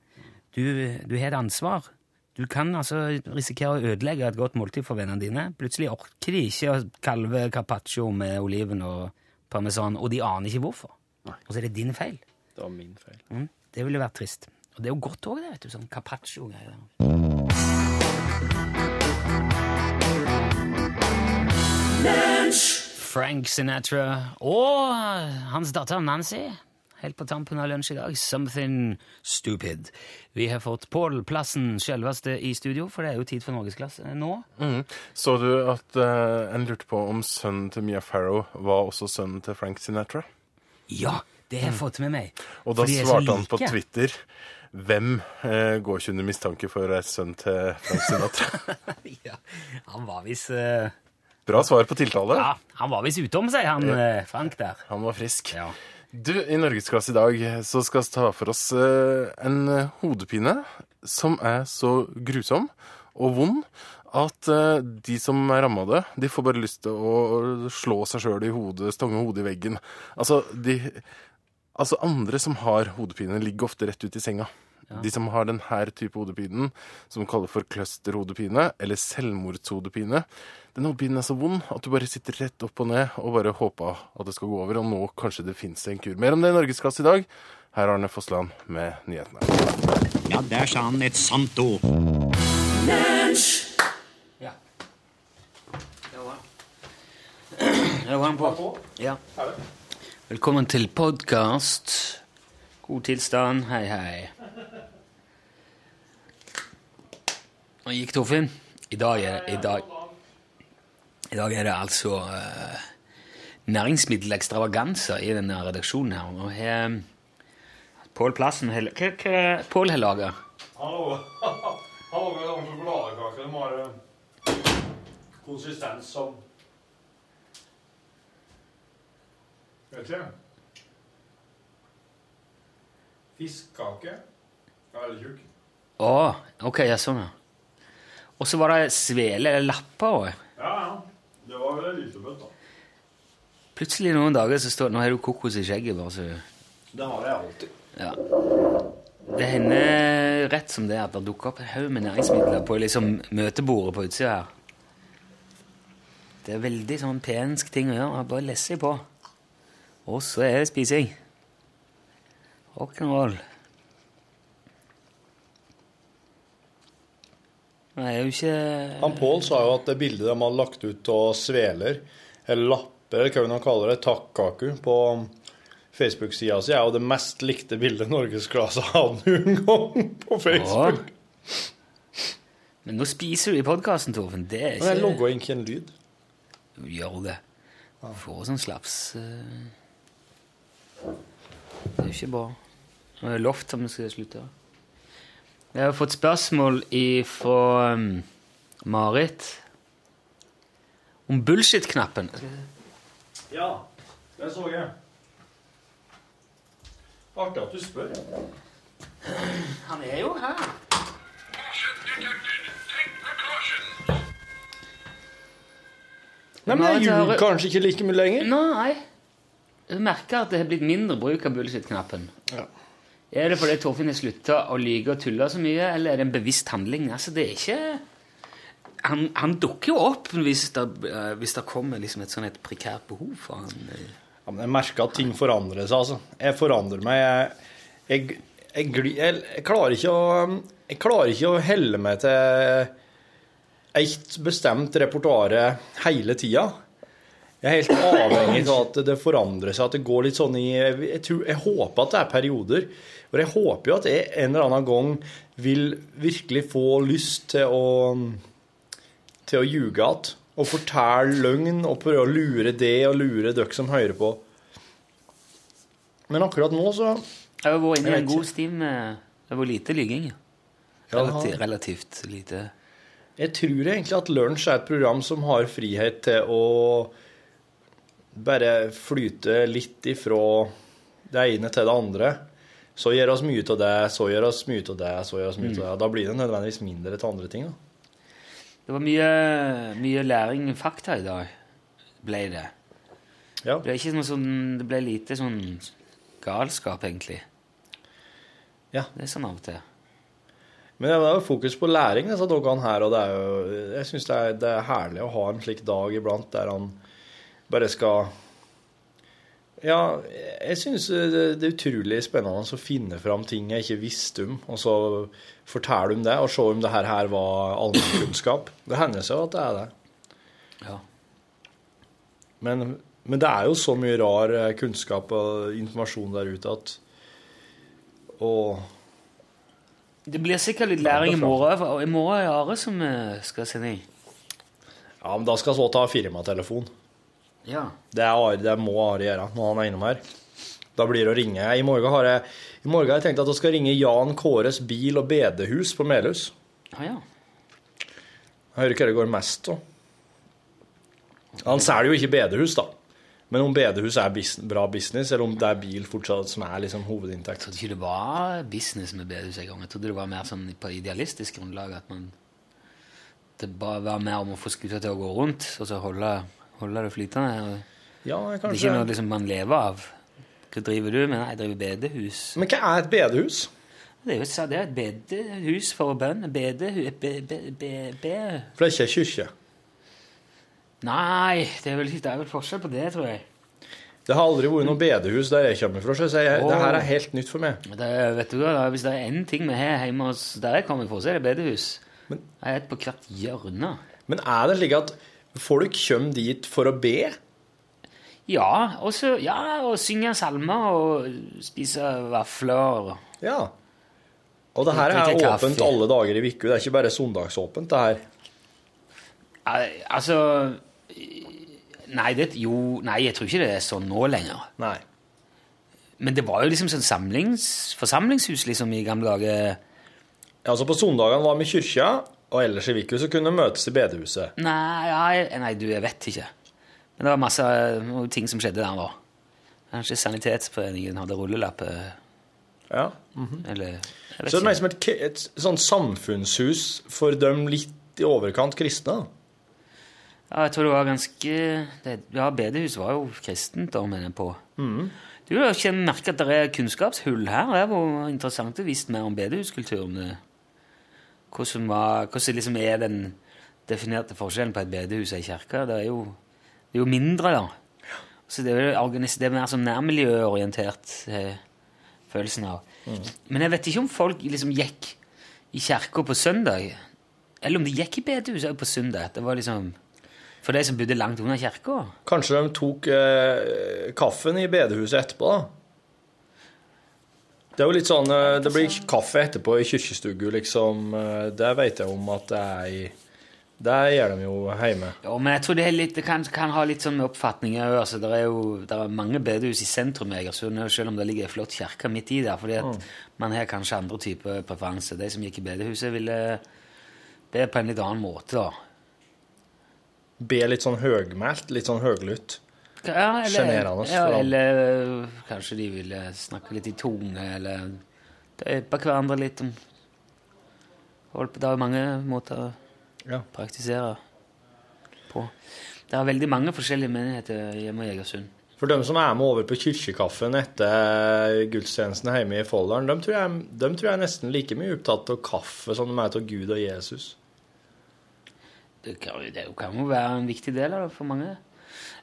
du, du har et ansvar. Du kan altså risikere å ødelegge et godt måltid for vennene dine. Plutselig orker de ikke å kalve carpaccio med oliven og parmesan, og de aner ikke hvorfor. Og så er det din feil. Det var min feil. Mm, det ville vært trist. Og det er jo godt òg, det. vet du, sånn carpaccio-greier. Frank Sinatra og hans datter Nancy. Helt på tampen av lunsj i dag. Something stupid. Vi har fått Pål Plassen selveste i studio, for det er jo tid for norgesklasse nå. Mm. Så du at uh, en lurte på om sønnen til Mia Farrow var også sønnen til Frank Sinatra? Ja, det har jeg fått med meg. Og da svarte han på. Twitter hvem eh, går ikke under mistanke for å være sønn til Frank Sinatra? ja, han var visst eh, Bra svar på tiltale. Ja, han var visst utom seg, han eh, Frank der. Han var frisk. Ja. Du, i Norgesklasse i dag så skal vi ta for oss eh, en hodepine som er så grusom og vond at eh, de som er ramma av det, de får bare lyst til å slå seg sjøl i hodet, stange hodet i veggen. Altså, de, altså andre som har hodepine, ligger ofte rett ut i senga. De som har denne type hodepinen, som vi kaller for clusterhodepine, eller selvmordshodepine, den hodepinen er så vond at du bare sitter rett opp og ned og bare håper at det skal gå over, og nå kanskje det fins en kur. Mer om det i Norgesklasse i dag. Her er Arne Fossland med nyhetene. Ja, der sa han et sant ord. Ja. Der var han på. Ja. Velkommen til podkast. God tilstand. Hei, hei. Nå gikk Torfinn. I dag er, i dag, i dag er det altså uh, næringsmiddelekstravaganser i denne redaksjonen her. Og her Pål Plassen Hva hva Pål har laga? Han lager en sjokoladekake. Den har eh, konsistens som Vet ikke. Fiskkake. Veldig tjukk. Å, ok, ja, sånn, ja. Og så var det svele eller lapper òg. Ja, ja. Det var vel Elisabeth, da. Plutselig noen dager så står det Nå har du kokos i skjegget, bare så Det har jeg alltid. Ja. Det hender rett som det at det dukker opp en haug med næringsmidler på liksom møtebordet på utsida her. Det er veldig sånn pensk ting å gjøre. Bare lesse på. Og så er det spising. Rock'n'roll. Det er jo ikke Han Pål sa jo at det bildet de hadde lagt ut av sveler, eller lapper, eller hva han kaller det, takkaku, på Facebook-sida si, er jo det mest likte bildet norgesklasse hadde noen gang på Facebook. Men nå spiser du i podkasten, Torfinn. Det er Men jeg logga ikke en lyd. Gjør det. Får sånn slaps eh, Det er jo ikke bra. Nå er det lovt at vi skal slutte. Jeg har fått spørsmål fra um, Marit om bullshit-knappen. Ja, det så jeg. Artig at du spør. Han er jo her. Nei, men jeg er ljuger kanskje ikke like mye lenger. Nei. Du merker at det har blitt mindre bruk av bullshit-knappen. Ja. Er det fordi Torfinn har slutta å lyge og tulle så mye, eller er det en bevisst handling? Altså, det er ikke Han, han dukker jo opp hvis det, eh, hvis det kommer liksom et sånn et prekært behov for han. eh. Ja, men jeg merker at ting forandrer seg, altså. Jeg forandrer meg. Jeg, jeg, jeg, jeg klarer ikke å Jeg klarer ikke å helle meg til et bestemt repertoar hele tida. Jeg er helt avhengig av at det forandrer seg, at det går litt sånn i Jeg, tror, jeg håper at det er perioder. Og jeg håper jo at jeg en eller annen gang vil virkelig få lyst til å til å ljuge igjen. Og fortelle løgn og prøve å lure det og lure dere som hører på. Men akkurat nå så Jeg har vært inne i en god stim med Det var lite har- Relativt, relativt lite. Jeg tror egentlig at Lunsj er et program som har frihet til å bare flyte litt ifra det ene til det andre. Så gjør oss mye av det, så gjør oss mye av det, så gjør oss mye av det. Da blir det nødvendigvis mindre til andre ting. da. Det var mye, mye læring fakta i dag, ble det. Ja. Det ble, ikke noe sånn, det ble lite sånn galskap, egentlig. Ja. Det er sånn av og til. Men det er jo fokus på læring, disse dagene her, og det er jo, jeg syns det, det er herlig å ha en slik dag iblant der han bare skal Ja, jeg syns det det er utrolig spennende å finne fram ting jeg ikke visste om, og så fortelle om det, og se om det her, her var allmennkunnskap. Det hender seg at det er det. Ja. Men, men det er jo så mye rar eh, kunnskap og informasjon der ute at Og Det blir sikkert litt læring i morgen, i morgen er Are som eh, skal sende inn. Ja, men da skal så ta firmatelefon. Ja. Det, er det må Ari gjøre når han er innom her. Da blir det å ringe. I morgen har jeg, i morgen har jeg tenkt at jeg skal ringe Jan Kåres bil- og bedehus på Melhus. Ah, ja. Jeg hører hva det går mest av. Han selger jo ikke bedehus, da. Men om bedehus er business, bra business, eller om det er bil fortsatt som er liksom hovedinntekt. Jeg trodde ikke det var business med bedehus en gang. Jeg trodde det var mer sånn på idealistisk grunnlag at man Det bare var mer om å få skuta til å gå rundt, og så holde, holde det flytende. Ja, Det er ikke noe liksom man lever av. Hva driver du med? Nei, jeg driver bedehus. Men hva er et bedehus? Det er jo et- det er et bedehus for bønn. Bedehus Be, be, be, be. For det er ikke kirke. Nei, det er, vel, det er vel forskjell på det, tror jeg. Det har aldri vært noe bedehus der jeg kommer fra, så jeg, oh, det her er helt nytt for meg. Det, vet du hva, da, Hvis det er én ting vi har hjemme hos der jeg kommer fra, så er det bedehus. Men- Jeg er et på hvert hjørne. Men er det slik at folk kommer dit for å be? Ja, og så ja, og synge salmer og spise vafler. Ja. Og det her er åpent alle dager i uka. Det er ikke bare søndagsåpent, det her. Altså Nei, det, jo, nei, jeg tror ikke det er sånn nå lenger. Nei. Men det var jo liksom sånn samlings, forsamlingshus liksom i gamle dager. Ja, altså På søndagene var vi i kyrkja, og ellers i uka så kunne vi møtes i bedehuset. Nei, ja, nei, du, jeg vet ikke. Men det var masse ting som skjedde der da. Kanskje Sanitetsforeningen hadde rullelapp, eh, Ja. Mm -hmm. Eller Så det er mer som et, et sånn samfunnshus for dem litt i overkant kristne. Ja, jeg tror det var ganske det, Ja, bedehuset var jo kristent, da, mener jeg på. Du har ikke merket at det er kunnskapshull her. Det var interessant å vite mer om bedehuskulturen. Hvordan, var, hvordan liksom er den definerte forskjellen på et bedehus og ei kirke? Det er jo, det er jo mindre, da. Så det er, jo det er mer sånn nærmiljøorientert, eh, følelsen av. Men jeg vet ikke om folk liksom gikk i kirka på søndag, eller om de gikk i bedehuset på søndag. Det var liksom for de som bodde langt unna kirka. Kanskje de tok eh, kaffen i bedehuset etterpå, da. Det er jo litt sånn eh, Det blir kaffe etterpå i kirkestugu, liksom. eh, Det vet jeg om at det er i Det gjør de jo hjemme. Ja, men jeg tror det, er litt, det kan, kan ha litt sånn oppfatning òg. Altså, det er jo det er mange bedehus i sentrum i Egersund, selv om det ligger ei flott kirke midt i der. fordi at man har kanskje andre typer preferanser. De som gikk i bedehuset, ville be på en litt annen måte, da. Be litt sånn høgmælt, litt sånn høglytt. Ja, Sjenerende ja, eller øh, kanskje de ville snakke litt i tunge, eller døpe hverandre litt om Det er jo mange måter å Ja. praktisere på. Det er veldig mange forskjellige menigheter hjemme i Egersund. For dem som er med over på kirkekaffen etter gudstjenesten hjemme i Folldalen, de tror, jeg, de tror jeg er nesten like mye opptatt av kaffe som de er av Gud og Jesus. Det kan, det kan jo være en viktig del av det for mange.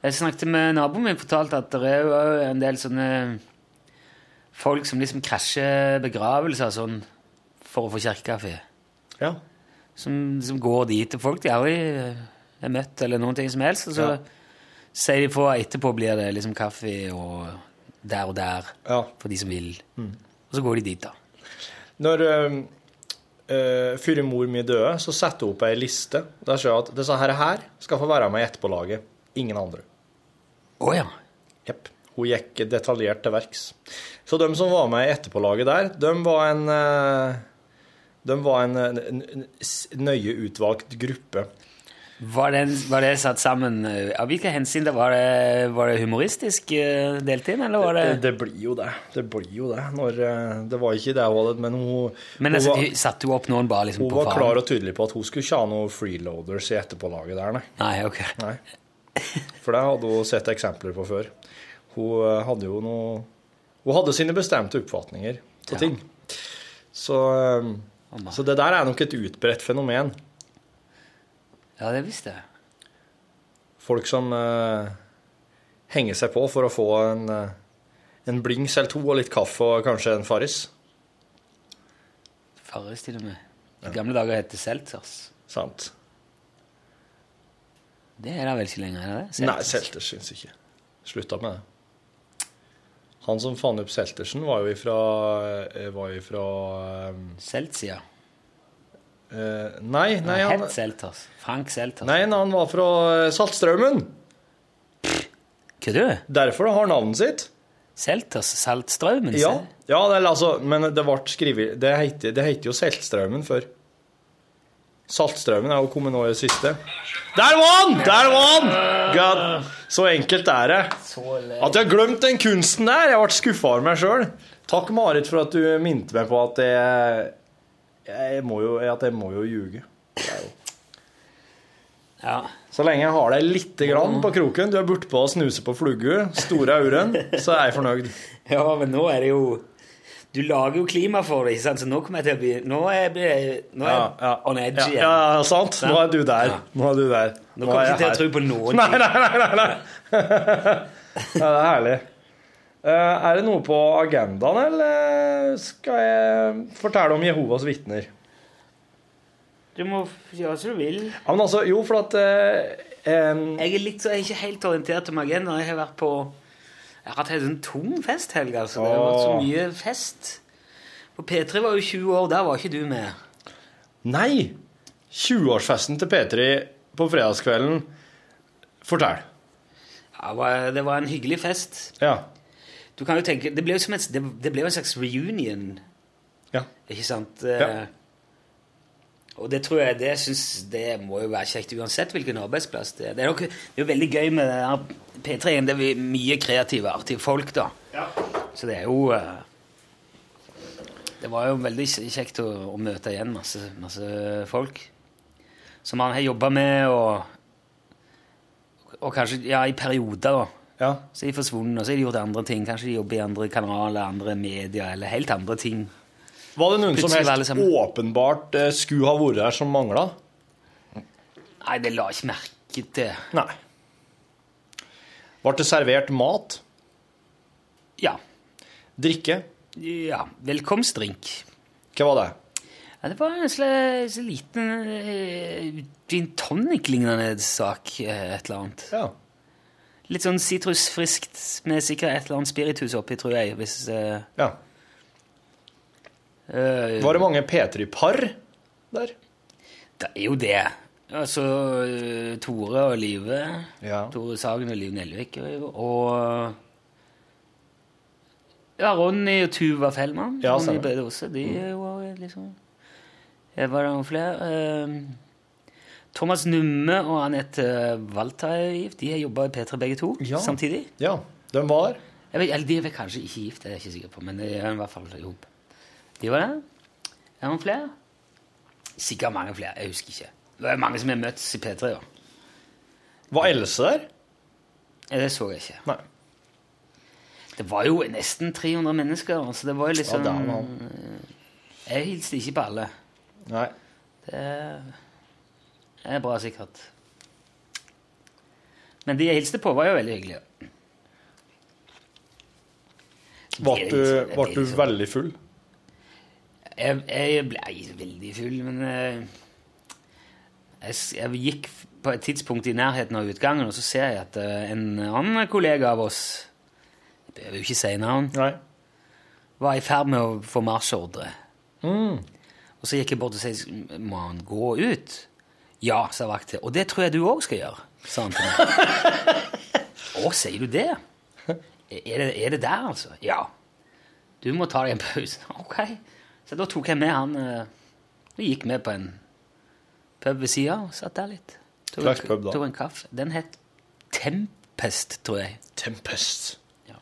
Jeg snakket med naboen min, fortalte at det er jo en del sånne folk som liksom krasjer begravelser sånn for å få kirkekaffe. Ja. Som, som går dit til folk de aldri er møtt, eller noen ting som helst. Og så Ja. sier de for etterpå blir det liksom kaffe og der og der ja. for de som vil. Og så går de dit, da. Når øh, før mor mi døde, så setter hun opp ei liste der står hun at disse her, her skal få være med i etterpålaget. Ingen andre. Å ja. Jepp. Hun gikk detaljert til verks. Så de som var med i etterpålaget der, de var en eh, De var en, en, en nøye utvalgt gruppe. Var det, var det satt sammen eh, Av hvilke hensyn? Det, Var det, var det humoristisk delt inn, eller var det Det, blir jo det. Det blir jo det. Når, eh, det var ikke det hun men hun, Men hun, altså, var, satte hun opp noen bare liksom hun var faren? klar og tydelig på at hun skulle ikke ha noen freeloaders i etterpålaget der, nei. Nei, ok. nei. For det hadde hun sett eksempler på før. Hun eh, hadde jo noe Hun hadde sine bestemte oppfatninger på Ja. ting. Så, eh, så det der er nok et utbredt fenomen. Ja, det visste jeg. Folk som uh, henger seg på for å få en, uh, en blings eller to og litt kaffe og kanskje en Farris. Farris til og med. I gamle dager het det Seltzers. Sant? Det er da vel ikke lenger? er det det? Nei, Selters syns ikke. Slutta med det. Han som fant opp Seltersen, var jo ifra, eh, var ifra um... Seltsia. Uh, Nei, nei, han, Het Selters. Frank Selters. nei, nei, han var fra eh, Saltstraumen. Kødder du? Derfor det har navnet sitt. Selters? Saltstraumen? Ja, ja det, altså, men det ble skrevet Det heter, jo Seltstraumen før. Saltstraumen er jo kommet nå i det siste. Der var han! Der var han! God. Så enkelt er det. At jeg har glemt den kunsten der! Jeg ble skuffa over meg sjøl. Takk, Marit, for at du minte meg på at jeg, jeg må jo, at jeg må jo ljuge. Ja. Så lenge jeg har deg litt grann på kroken, du er bortpå å snuse på flugge, store auren, så er jeg fornøyd. ja, men nå er det jo Du lager jo klima for det, ikke sant? så nå kommer jeg til å bli Nå er jeg, nå er jeg on edge igjen. ja, ja, sant. Nå er du der. Ja. Nå er du der. Nå kommer jeg ikke til å tro på noen ting. nei, nei. nei, nei. ja, det er herlig. Eh, er det noe på agendaen, eller skal jeg fortelle om Jehovas vitner? Du må gjøre som du vil. Ja, men altså, jo, for at eh, em, Jeg er litt så, jeg er ikke helt orientert om agendaen. Jeg har vært på Jeg har hatt en sånn tung festhelg, altså. Det har vært så mye fest. På P3 var jo 20 år, der var ikke du med. Nei! 20-årsfesten til P3 på fredagskvelden. Fortell. Ja, det var- en hyggelig fest. Ja. Du kan jo tenke, Det ble jo som et, det, det ble jo en slags reunion, Ja. ikke sant? Ja. Og det tror jeg, det synes, det må jo være kjekt uansett hvilken arbeidsplass det er. Det er, nok, det er jo veldig gøy med det P3-en. Det er mye kreative, artige folk, da. Så det er jo eh, Det var jo veldig kjekt å, å møte igjen masse, masse folk som han har jobba med, og, og kanskje ja, i perioder, da. ja. Så er de forsvunnet, og så har de gjort andre ting. Kanskje de jobber i andre kanaler, andre medier, eller helt andre ting. Var det noen som helt åpenbart eh, skulle ha vært her, som mangla? Nei, det la jeg ikke merke til. Nei. Ble det servert mat? Ja. Drikke? ja. Velkomstdrink. Hva var det? Ja, det var en slags liten uh, gin tonic-lignende sak, eh, et eller annet. Ja. Litt sånn sitrusfriskt med sikkert et eller annet spiritus oppi, tror jeg. Hvis, Uh, ja. Eh, Var det mange P3-par der? Det er jo det. Altså eh, Tore og Live. Ja. Tore Sagen og Liv Nelvik. Og ja, Ronny og Tuva Fellmann. Ja, Ronny. Brede også. De var liksom Eh, Var det noen flere? Thomas Numme og Anette Waltaiv. De har jobba i P3 begge to Ja. samtidig. Ja, de var. Jeg vet, eller de er kanskje ikke gift, det er jeg ikke sikker på, men de er i hvert fall jobb. De var der. Er det noen flere? Sikkert mange flere. Jeg husker ikke. Det er mange som har møttes i P3. Ja. Var Else der? Ja, Det så jeg ikke. Nei. Det var jo nesten 300 mennesker, så det var jo liksom Ja, det er. Jeg hilste ikke på alle. Nei. Det er bra, sikkert. Men de jeg hilste på, var jo veldig hyggelige. Ble du, det du liksom- veldig full? Jeg, jeg ble veldig full, men eh, jeg, jeg gikk på et tidspunkt i nærheten av utgangen, og så ser jeg at eh, en annen kollega av oss Jeg behøver jo ikke si navn. Nei. Var i ferd med å få marsjordre. Mm. Og så gikk jeg bort og sa Må han gå ut? Ja, sa vakten. Og det tror jeg du òg skal gjøre, sa han til meg. Å, sier du det? Er det, er det der, altså? Ja. Du må ta deg en pause. Ok. Så da tok jeg med han Vi og gikk med på en pub ved sida og satt der litt. Tok Slags pub, da. tok en kaffe. Den het Tempest, tror jeg. Tempest. Ja.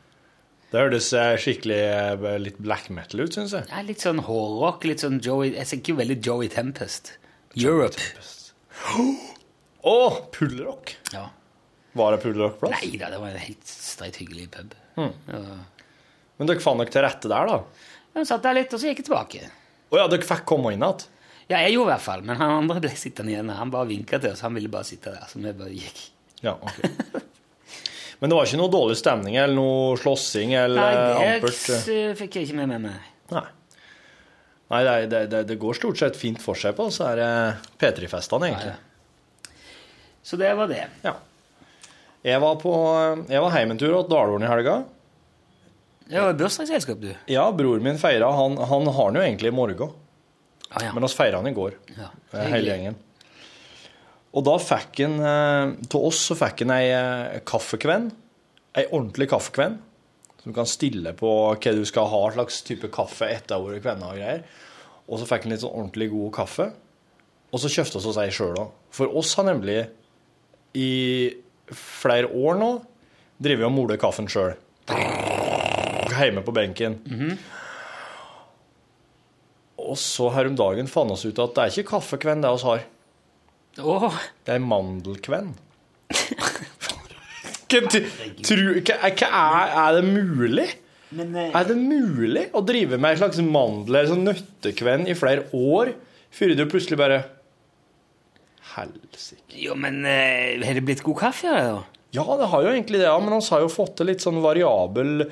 Det hørtes eh, skikkelig eh, litt black metal ut, syns jeg. Ja, litt sånn hårrock, litt sånn Joey Jeg tenker jo veldig Joey Tempest. Europe. Å, pullerock! Ja. Var det pullerockplass? Nei da, det var en helt streit hyggelig pub. Mm. Ja. Men dere fant dere til rette der, da? Jeg satt der litt, og så gikk jeg tilbake. Å ja, dere fikk komme inn igjen? Ja, jeg gjorde i hvert fall, men han andre ble sittende igjen. Han bare vinka til oss, han ville bare sitte der. Så vi bare gikk. Ja, ok. Men det var ikke noe dårlig stemning eller noe slåssing eller Nei, det ampert? eh, fikk jeg ikke med meg. Nei. Nei, det, det, det, går stort sett fint for seg på så er det P3-festene, egentlig. Så det var det. Ja. Jeg var på Jeg var hjem til Dalålen i helga. Det var bursdagsselskap, du. Ja, bror min feira. Han, han har den jo egentlig i morgen, Ah, ja. men oss feira han i går. ja. eh, hele gjengen. Og da fikk han Til oss så fikk han ei eh, kaffekvenn. Ei ordentlig kaffekvenn. Som du kan stille på hva du skal ha slags type kaffe etter ordet kvenna og greier. Og så fikk han litt sånn ordentlig god kaffe. Og så kjøpte vi oss ei sjøl òg. For oss har nemlig i flere år nå drevet og molet kaffen sjøl. Hjemme på benken. Og så her om dagen fant oss ut at det er ikke kaffekvenn det oss har. Oh. Det er mandelkvenn. Hva, er, er det mulig? men eh, Er det mulig å drive med en slags mandel- eller sånn nøttekvenn i flere år før du plutselig bare Helsike. Jo, men eh, har det blitt god kaffe av det, da? Ja, det har jo egentlig det, ja, men vi har jo fått til litt sånn variabel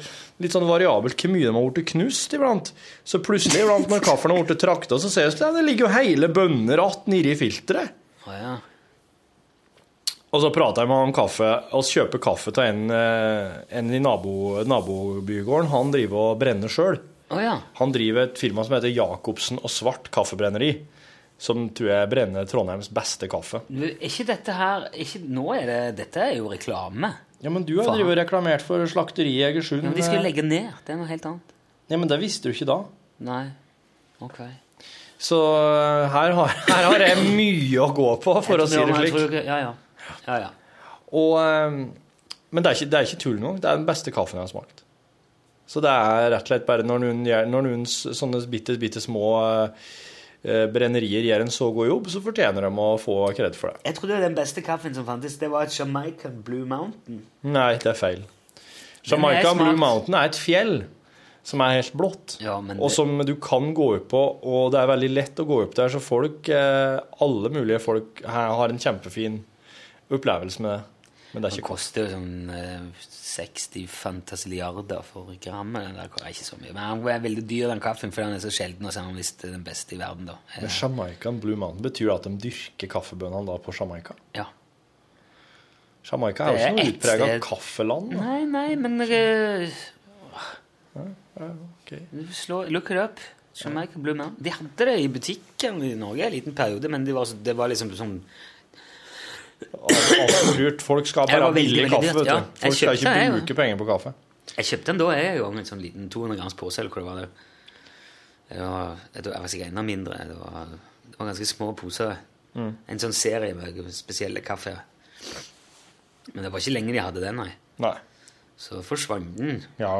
Litt sånn variabelt hvor mye de har blitt knust iblant. Så plutselig iblant når kaffen har blitt trakta, så ser vi at det ligger jo hele bønner att nedi filteret. Å ja. Og så prater jeg med han om kaffe. Vi kjøper kaffe til en, eh, en i nabo, nabobygården. Han driver og brenner sjøl. Ja. Han driver et firma som heter Jacobsen og Svart kaffebrenneri. Som tror jeg brenner Trondheims beste kaffe. Du, ikke dette her ikke, Nå er det Dette er jo reklame. Ja, men du har jo drevet reklamert for slakteriet i Egersund. Ja, men de skal jo legge ned. Det er noe helt annet. Ja, men det visste du ikke da. Nei. Ok. Så eh, her har, her har jeg mye å gå på, for å si det slik. tror Ja, ja. ja, ja. Og, eh, men det er, ikke, det er ikke tull nå. Det er den beste kaffen jeg har smakt. Så det er rett og slett bare når noen, når noen sånne bitte, bitte små eh, brennerier gjør en så god jobb, så fortjener de å få kred for det. Jeg trodde den beste kaffen som fantes, det var et Jamaica Blue Mountain. Nei, det er feil. Jamaica er. Blue Mountain er et fjell som er helt blått, Ja, det... og som du kan gå opp på, og det er veldig lett å gå opp der, så folk, eh, alle mulige folk her har en kjempefin opplevelse med det. Men det er ikke kost. koster jo sånn eh, 60 fantasiliarder for grammet. Den der er ikke så mye. Men den er veldig dyr, den kaffen, for den er så sjelden, og så er den visst den beste i verden, da. Eh, Men Jamaican Blue Mountain betyr det at de dyrker kaffebønnene da på Jamaica? Ja. Jamaica er jo ikke noe utprega kaffeland. da. Nei, nei, men eh, ja, okay. Slå, Look it up. Jamaica Blue Mountain. De hadde det i butikken i Norge en liten periode, men det var, det var liksom sånn Absolutt. Folk skal bare ha billig kaffe, dyrt, ja. Folk skal ikke jeg, bruke penger på kaffe. Jeg kjøpte den da jeg en en sånn liten 200 grams pose, eller hva det var. Det. Det var, det var sikkert enda mindre. Det var, det var ganske små poser. Mm. En sånn serie med spesielle kaffe. Men det var ikke lenge de hadde den, nei. Nei. Så forsvant den. Ja.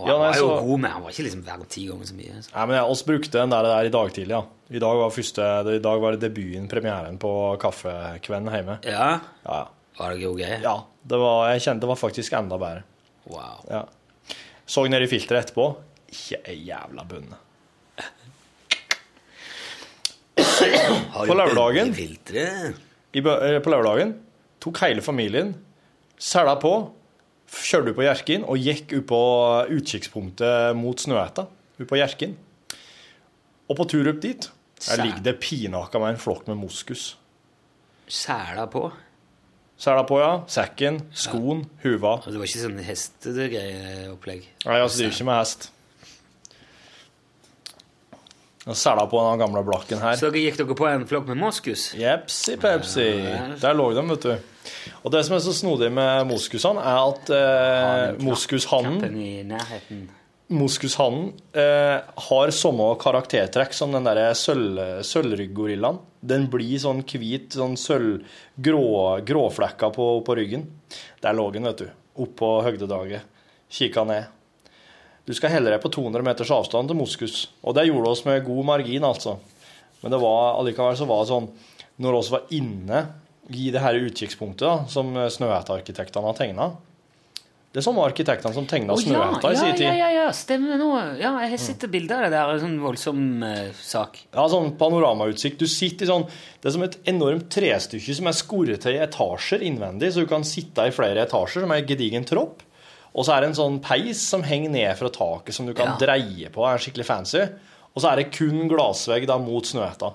Og Ja, han nei, var jo så- god, men han var ikke liksom hver ti ganger så mye. Så. Nei, men jeg også brukte den der, der i dag tidlig, ja. I dag var, første, I dag var det debuten, premieren på Kaffekvenn hjemme. Ja, Ja, var det jo gøy? ja. Det var, jeg kjente det var faktisk enda bedre. Wow. Ja. Så ned i filteret etterpå. Ikke ei jævla bunne. På lørdagen? I, eh, på lørdagen tok hele familien, sela på, kjørte på Hjerkinn og gikk ut på utkikkspunktet mot Snøhetta. Ut på Hjerkinn. Og på tur opp dit der ligger det pinaka med en flokk med moskus. Sæla på? Sæla på, ja. Sekken, skoen, huva. Og det var ikke sånn hestegreieopplegg? Nei, altså driver ikke med hest. Og sæla på den gamle blakken her. Så dere gikk dere på en flokk med moskus? Jepsi pepsi. Ja. Der lå de, vet du. Og det som er så snodig med moskusene, er at eh, moskushannen moskushannen eh, har samme karaktertrekk som den der sølv- sølvrygggorillaen. Den blir sånn hvit, sånn sølv, gråflekka på, på ryggen. Der lå den, vet du. Oppå høgdedaget. Kikka ned. Du skal helle deg på 200 meters avstand til moskus. Og det gjorde oss med god margin, altså. Men det var allikevel så var det sånn Når vi var inne i det her utkikkspunktet da, som Snøhetta-arkitektene har tegna Det er samme arkitektene som tegna Å, ja, i ja, sin tid. ja, ja, ja, stemmer nå. Ja, jeg har sett bilder av det der. En sånn voldsom eh, sak. Ja, sånn panoramautsikt. Du sitter i sånn Det er som et enormt trestykke som er skoret til i etasjer innvendig, så du kan sitte i flere etasjer, som er en gedigen tropp. Og så er det en sånn peis som henger ned fra taket, som du kan Ja. dreie på. er skikkelig fancy. Og så er det kun glassvegg da mot Snøhetta.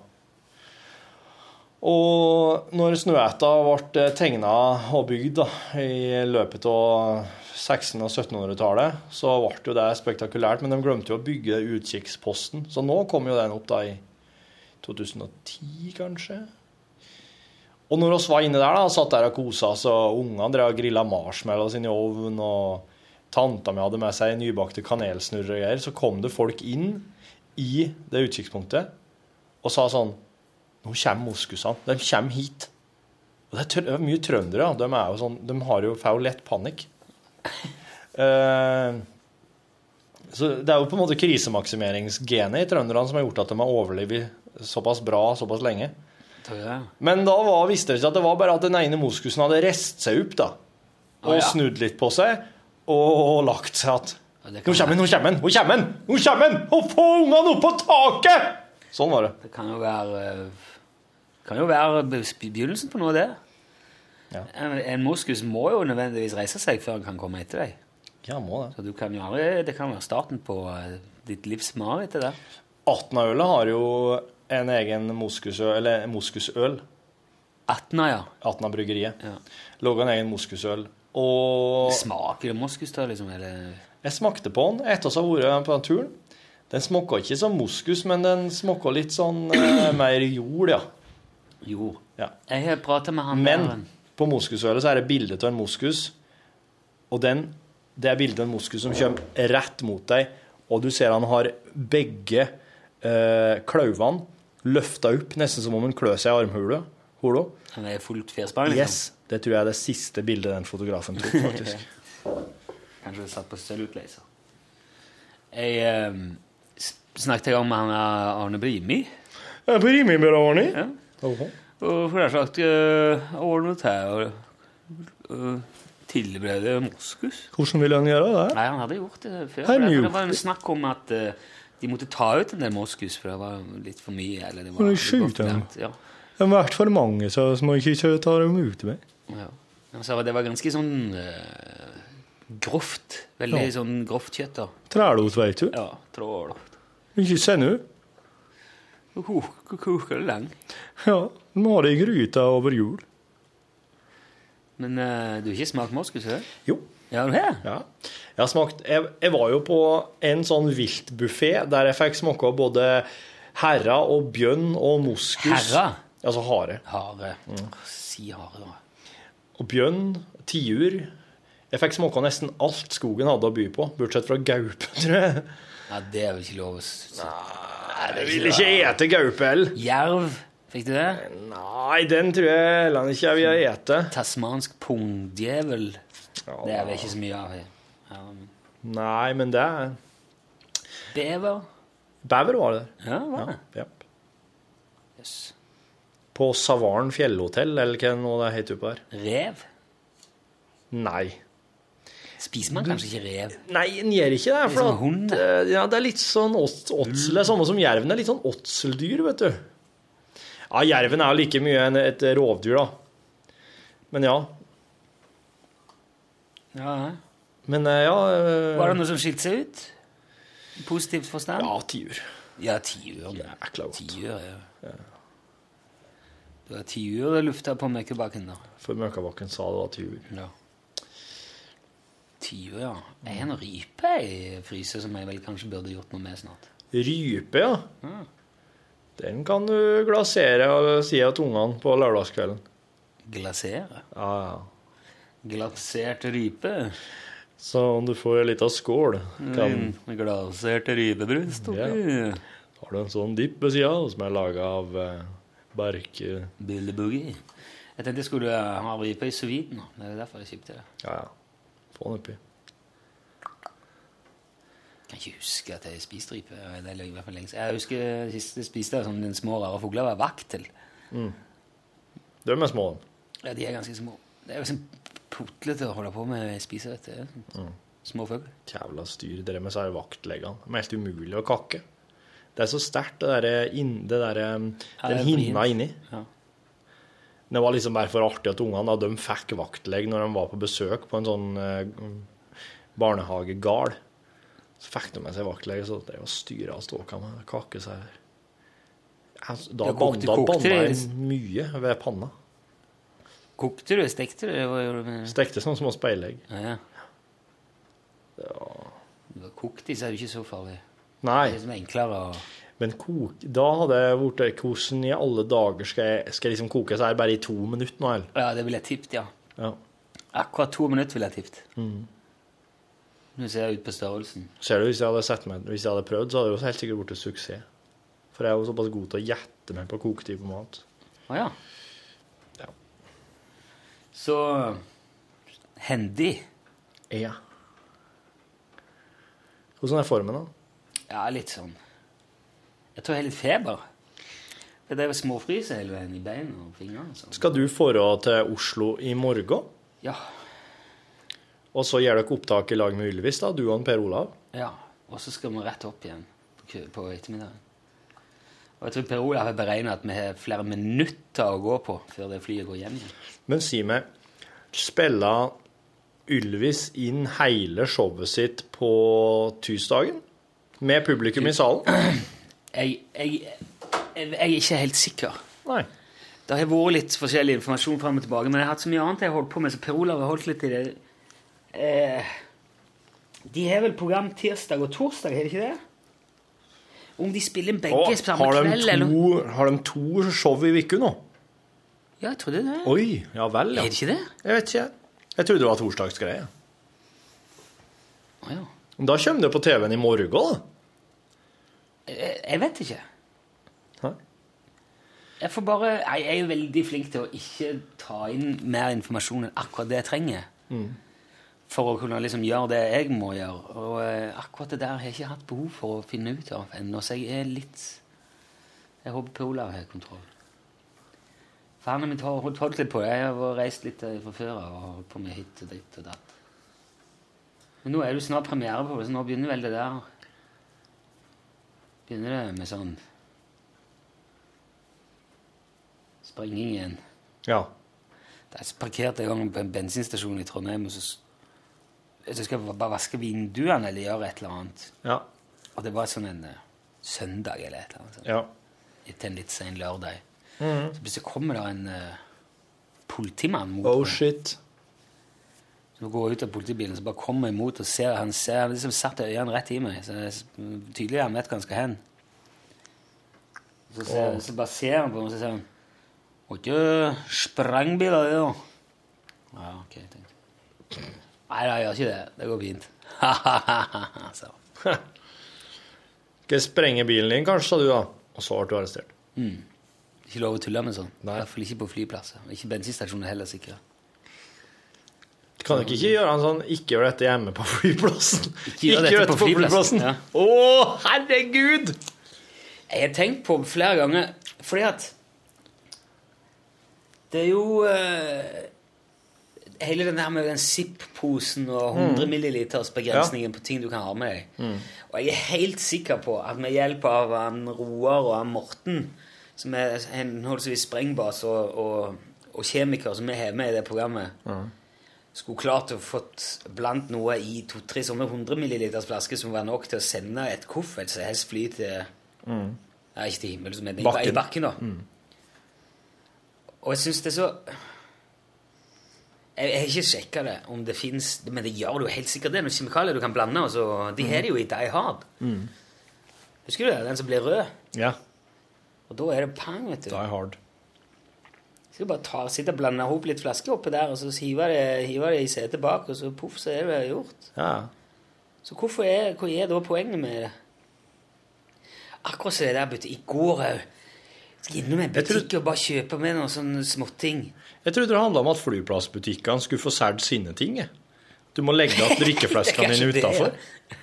Og når Snøhetta ble tegna og bygd da, i løpet av 1600- og 1700-tallet, så ble det spektakulært, men de glemte jo å bygge utkikksposten. Så nå kom jo den opp da i 2010, kanskje. Og når vi var inne der, da, satt der og kosa oss, og ungene drev og grilla marshmallows inn i ovnen, og tanta mi hadde med seg nybakte kanelsnurrer og greier, så kom det folk inn i det utkikkspunktet og sa sånn Nå kommer moskusene. De kommer hit. Og det er, mye trøndere. De, er jo sånn, de har jo, får jo lett panikk. Uh, så det er jo på en måte krisemaksimeringsgenet i trønderne som har gjort at de har overlevd såpass bra såpass lenge. Men da var, visste det ikke at det var bare at den ene moskusen hadde reist seg opp da, og ja. snudd litt på seg, og, lagt seg at Nå kommer den, nå kommer den, nå kommer den! Nå kommer den! Og få ungene opp på taket! Sånn var det. Det kan jo være eh, kan jo være begynnelsen på noe, det. Ja. En, en moskus må jo nødvendigvis reise seg før han kan komme etter deg. Ja, må det. Så du kan aldri, det kan være starten på eh, ditt livs mareritt. det der. Atnaølet har jo en egen moskusøl, eller moskusøl. Atna, ja. Atna-bryggeriet. ja. Laga en egen moskusøl. Og Smaker det moskus, da? liksom? Eller jeg smakte på den etter å ha vært på den turen. Den smakka ikke som moskus, men den smakka litt sånn eh, mer jord, ja. Jord? ja. Jeg har prata med han Men der på moskusølet så er det bilde av en moskus, og den, det er bildet av en moskus som kommer rett mot deg, og du ser han har begge eh, klauvene løfta opp, nesten som om han klør seg i armhula. Hula. Han er fullt firsprang, liksom? Yes, det tror jeg er det siste bildet den fotografen tok, faktisk. Kanskje det satt på sølvutleiser. Jeg eh, snakket snakket gang om han eh, Arne Brimi. Ja, på bra, Arne. Ja. Og for det er sagt uh, ordne til og uh, tilberede moskus. Hvordan ville han gjøre det? Nei, han hadde gjort det før. Det, det var en snakk om at uh, de måtte ta ut en del moskus, for det var litt for mye. Eller det var, skyte dem? Ja. Det har vært for mange, så må ikke ta dem ut med. Ja. Altså, det var ganske sånn uh, grovt. Veldig Ja. sånn grovt kjøtt. da. Trælot, vet du. Ja, trål. Ikke se ut. Koker det lang. Ja, du må ha det i gryta over jul. Men uh, du har ikke smakt moskus før? Jo. Ja, du har? Ja. Jeg, har smakt, jeg, jeg var jo på en sånn viltbuffé der jeg fikk smake både herra og bjønn og moskus. Herra? Altså hare. Hare. Mm. Si hare, da. Og bjønn, tiur. Jeg fikk smake nesten alt skogen hadde å by på, bortsett fra gaupe, tror jeg. Ja, det er vel ikke lov å s- Jeg vil ikke ete gaupe heller. Jerv, fikk du det? Nei, den tror jeg heller ikke jeg vil ete. Tasmansk pungdjevel. Det er vel ikke så mye av her. Ja, men- Nei, men det er Bever? Bever var det Ja, Ja, det? Ja. Japp. Yes. På Savaren fjellhotell, eller hva det heter oppe her. Rev? Nei. Spiser man kanskje ikke rev? Nei, den gjør ikke det. Det er at, eh, ja, det er litt sånn åtsel. Det er samme som jerven. Det er litt sånn åtseldyr, vet du. Ja, jerven er jo like mye enn et rovdyr, da. Men ja. Ja. Men eh, ja eh, Var det noe som skilte seg ut? Positivt forstand? Ja, tiur. Ja, tiur. Jækla godt. Tiur, ja. ja. Det var tiur lufta på Møkkebakken, da. For Møkabakken sa det var tiur. Ja. Tiur, ja. Jeg har noe rype i fryset som jeg vel kanskje burde gjort noe med snart. Rype, ja. Den kan du glasere og si til ungene på lørdagskvelden. Glasere? Ja, ja. Glasert rype? Så om du får ei lita skål, kan Med glasert rivebrust oppi. har du en sånn dipp ved sida som er laga av eh, barke... Billy Jeg tenkte jeg skulle ha rype i vide. Det er derfor jeg kjøpte det. Ja, ja. Få den oppi. Kan ikke huske at jeg spiste ripe. Det er i hvert fall lenge. Jeg husker sist jeg spiste sånn den små, rare fugla var vaktel. De er små. Ja, de er ganske små. Det er jo sånn putlete å holde på med å spise dette. Små fugler. Jævla styr. Det er med seg vaktleggene. Det er helt umulig å kakke. Det er så sterkt, det derre Ja, Den er hinna inni. Ja. Det var liksom bare for artig at ungene de fikk vaktlegg når de var på besøk på en sånn eh, barnehagegard. Så fikk de med seg vaktlegg, så det var styret av ståka med kake seg Da kokte- banda banda jeg mye ved panna. Kokte du? Stekte du? Hva gjorde du med Stekte sånn små speilegg. Ja, ja. Du har kokt de, så er det ikke så farlig. Nei, Det er liksom enklere å men kok, da hadde jeg blitt Hvordan i alle dager skal jeg, skal jeg liksom koke så er det bare i to minutter nå, eller? Ja, det ville jeg tippet, ja. Ja. Akkurat to minutter ville jeg tippet. Mm. Nå ser jeg ut på størrelsen. Ser du, hvis jeg hadde sett meg, hvis jeg hadde prøvd, så hadde det jo helt sikkert blitt suksess. For jeg er jo såpass god til å gjette meg på koketid på mat. Å ja. Ja. Så hendig. Ja. Hvordan er formen, da? Ja, litt sånn. Jeg tror jeg har litt feber. Det er småfryser hele veien i beina og fingrene. Sånn. Skal du dra til Oslo i morgen? Ja. Og så gjør dere opptak i lag med Ylvis, da, du og Per Olav? ja. Og så skal vi rett opp igjen på, på ettermiddagen. Og jeg tror Per Olav har beregna at vi har flere minutter å gå på før det flyet går hjem igjen. Men si meg, spiller Ylvis inn hele showet sitt på tirsdagen? Med publikum i salen? Jeg, jeg, jeg, jeg er ikke helt sikker. Nei. Det har vært litt forskjellig informasjon fram og tilbake, men jeg har hatt så mye annet jeg har holdt på med, så Per Olav har holdt litt i det. Eh, de har vel program tirsdag og torsdag, har de ikke det? Om de spiller begge Og, samme har, kveld, eller to, har de to show i uka nå? Ja, jeg trodde det. Oi, ja vel, ja. Er det ikke det? Jeg vet ikke. Jeg trodde det var torsdagsgreie. Å ja. Men Da kommer det på TV-en i morgen, da. Jeg, jeg vet ikke. Hæ? Jeg får bare Jeg er jo veldig flink til å ikke ta inn mer informasjon enn akkurat det jeg trenger. For å kunne liksom gjøre det jeg må gjøre. Og eh, akkurat det der har jeg ikke hatt behov for å finne ut av ennå, så jeg er litt Jeg håper Per Olav har kontroll. For han har har holdt, holdt litt på. Jeg har reist litt eh, fra før og holdt på med hit og dit og datt. Men nå er det jo snart premiere på det, så nå begynner vel det der Begynner det med sånn Springing igjen. Ja. Jeg parkerte gang på en bensinstasjon i Trondheim, og så, så skal jeg bare vaske vinduene eller gjøre et eller annet. Ja. Og det var sånn en eh, søndag eller et eller annet. Sånn. ja. Etter en litt sen lørdag. Så plutselig kommer det en uh, politimann mot Oh meg. shit. Så går jeg ut av politibilen, så bare kommer jeg imot og ser han ser, liksom satt øynene rett i meg. Så det er tydelig han vet hvor han skal hen. Så, ser, så bare ser han på meg og så sier han Var ikke sprengbiler, det, da. Ja, ok, tenkte jeg. Nei, jeg gjør ikke det. Det går fint. så. Skal jeg sprenge bilen din, kanskje, sa du da. Og så ble du arrestert. Ikke lov å tulle med sånn. I hvert fall ikke på flyplasser. Ikke bensinstasjoner heller, sikkert. Kan dere ikke gjøre en sånn 'ikke gjør dette hjemme på flyplassen'? Ikke gjør dette på flyplassen, ja. Å, herregud! Jeg har tenkt på flere ganger, fordi at det er jo uh, Hele den der med den Zipp-posen og 100 milliliters begrensningen på ting du kan ha med deg. Og jeg er helt sikker på at med hjelp av han Roar og han Morten, som er henholdsvis sprengbas og, og, og kjemiker som vi har med i det programmet, skulle klart å fått blant noe i to-tre sånne 100 milliliters flasker som var nok til å sende et koffert som helst fly til Nei, ikke til himmelen, men Bakken. i bakken da. Og jeg syns det er så jeg, jeg har ikke sjekka det, om det fins Men det gjør det jo helt sikkert. Det er noen kjemikalier du kan blande. Og så, de har det jo i Die Hard. Husker du det? Den som blir rød. Ja. Og da er det pang, vet du. Die hard. Skal bare ta, sitte og blande ihop litt flasker oppi der, og så hive det, hive det i setet bak, og så poff, så er det gjort. Ja. Så hvorfor er, hva er da poenget med det? Akkurat som det der butikk. I går òg. Skal innom en butikk tror- og bare kjøpe med noen sånne småting. Jeg trodde det handla om at flyplassbutikkene skulle få solgt sine ting. Du må legge igjen drikkeflaskene dine utafor.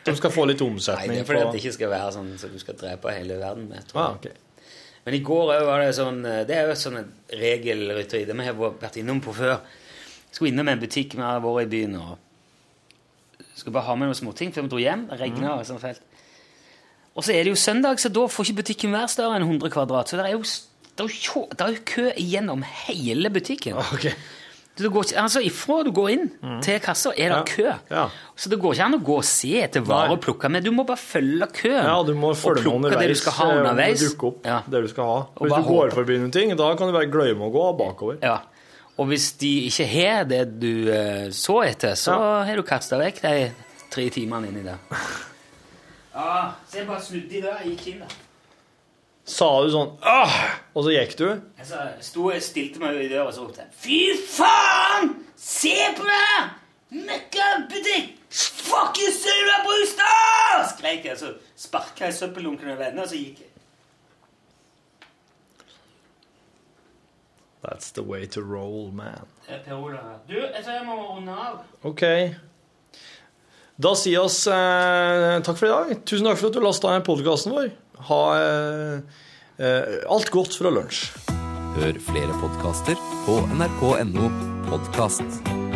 De skal få litt Nei, det er fordi på det ikke skal være sånn så du skal drepe hele verden med. tror jeg. ah, ok. Men i går var det sånn Det er jo sånn et regelrytteri. Det vi har vært innom på før. Skulle innom en butikk vi har vært i byen og skulle bare ha med noen småting før vi dro hjem. Det regna mm. sånn felt. Og så er det jo søndag, så da får ikke butikken være større enn 100 kvadrat. Så det er jo, det er jo, kø gjennom hele butikken. Ok. Det går ikke, altså Ifra du går inn til kassa, er det Ja. kø. Ja. Så det går ikke an å gå og se etter varer og plukke med. Du må bare følge køen. Ja, du må og følge og plukke det du skal ha eh, underveis. Du dukker opp Ja. det du skal ha. Hvis du går håpe. forbi noen ting, da kan du bare glemme å gå bakover. Ja. Og hvis de ikke har det du eh, så etter, så har du kasta vekk de tre timene inni der. Ja, så jeg bare snudde i døra og gikk inn der. Sa du sånn Åh! Og så gikk du? Jeg sa, sto stilte meg i døra og så ropte Fy faen! Se på meg! Møkkabutikk! Fucking Sylva da! Skrek jeg, så sparka jeg søppeldunken over ende, og så gikk jeg. That's the way to roll, man. Det er Per Olav her. Du, jeg tror jeg må runde av. Ok. Da sier oss eh, takk for i dag. Tusen takk for at du lasta ned podkasten vår. Ha eh, eh, alt godt fra lunsj. Hør flere podkaster på nrk.no podkast.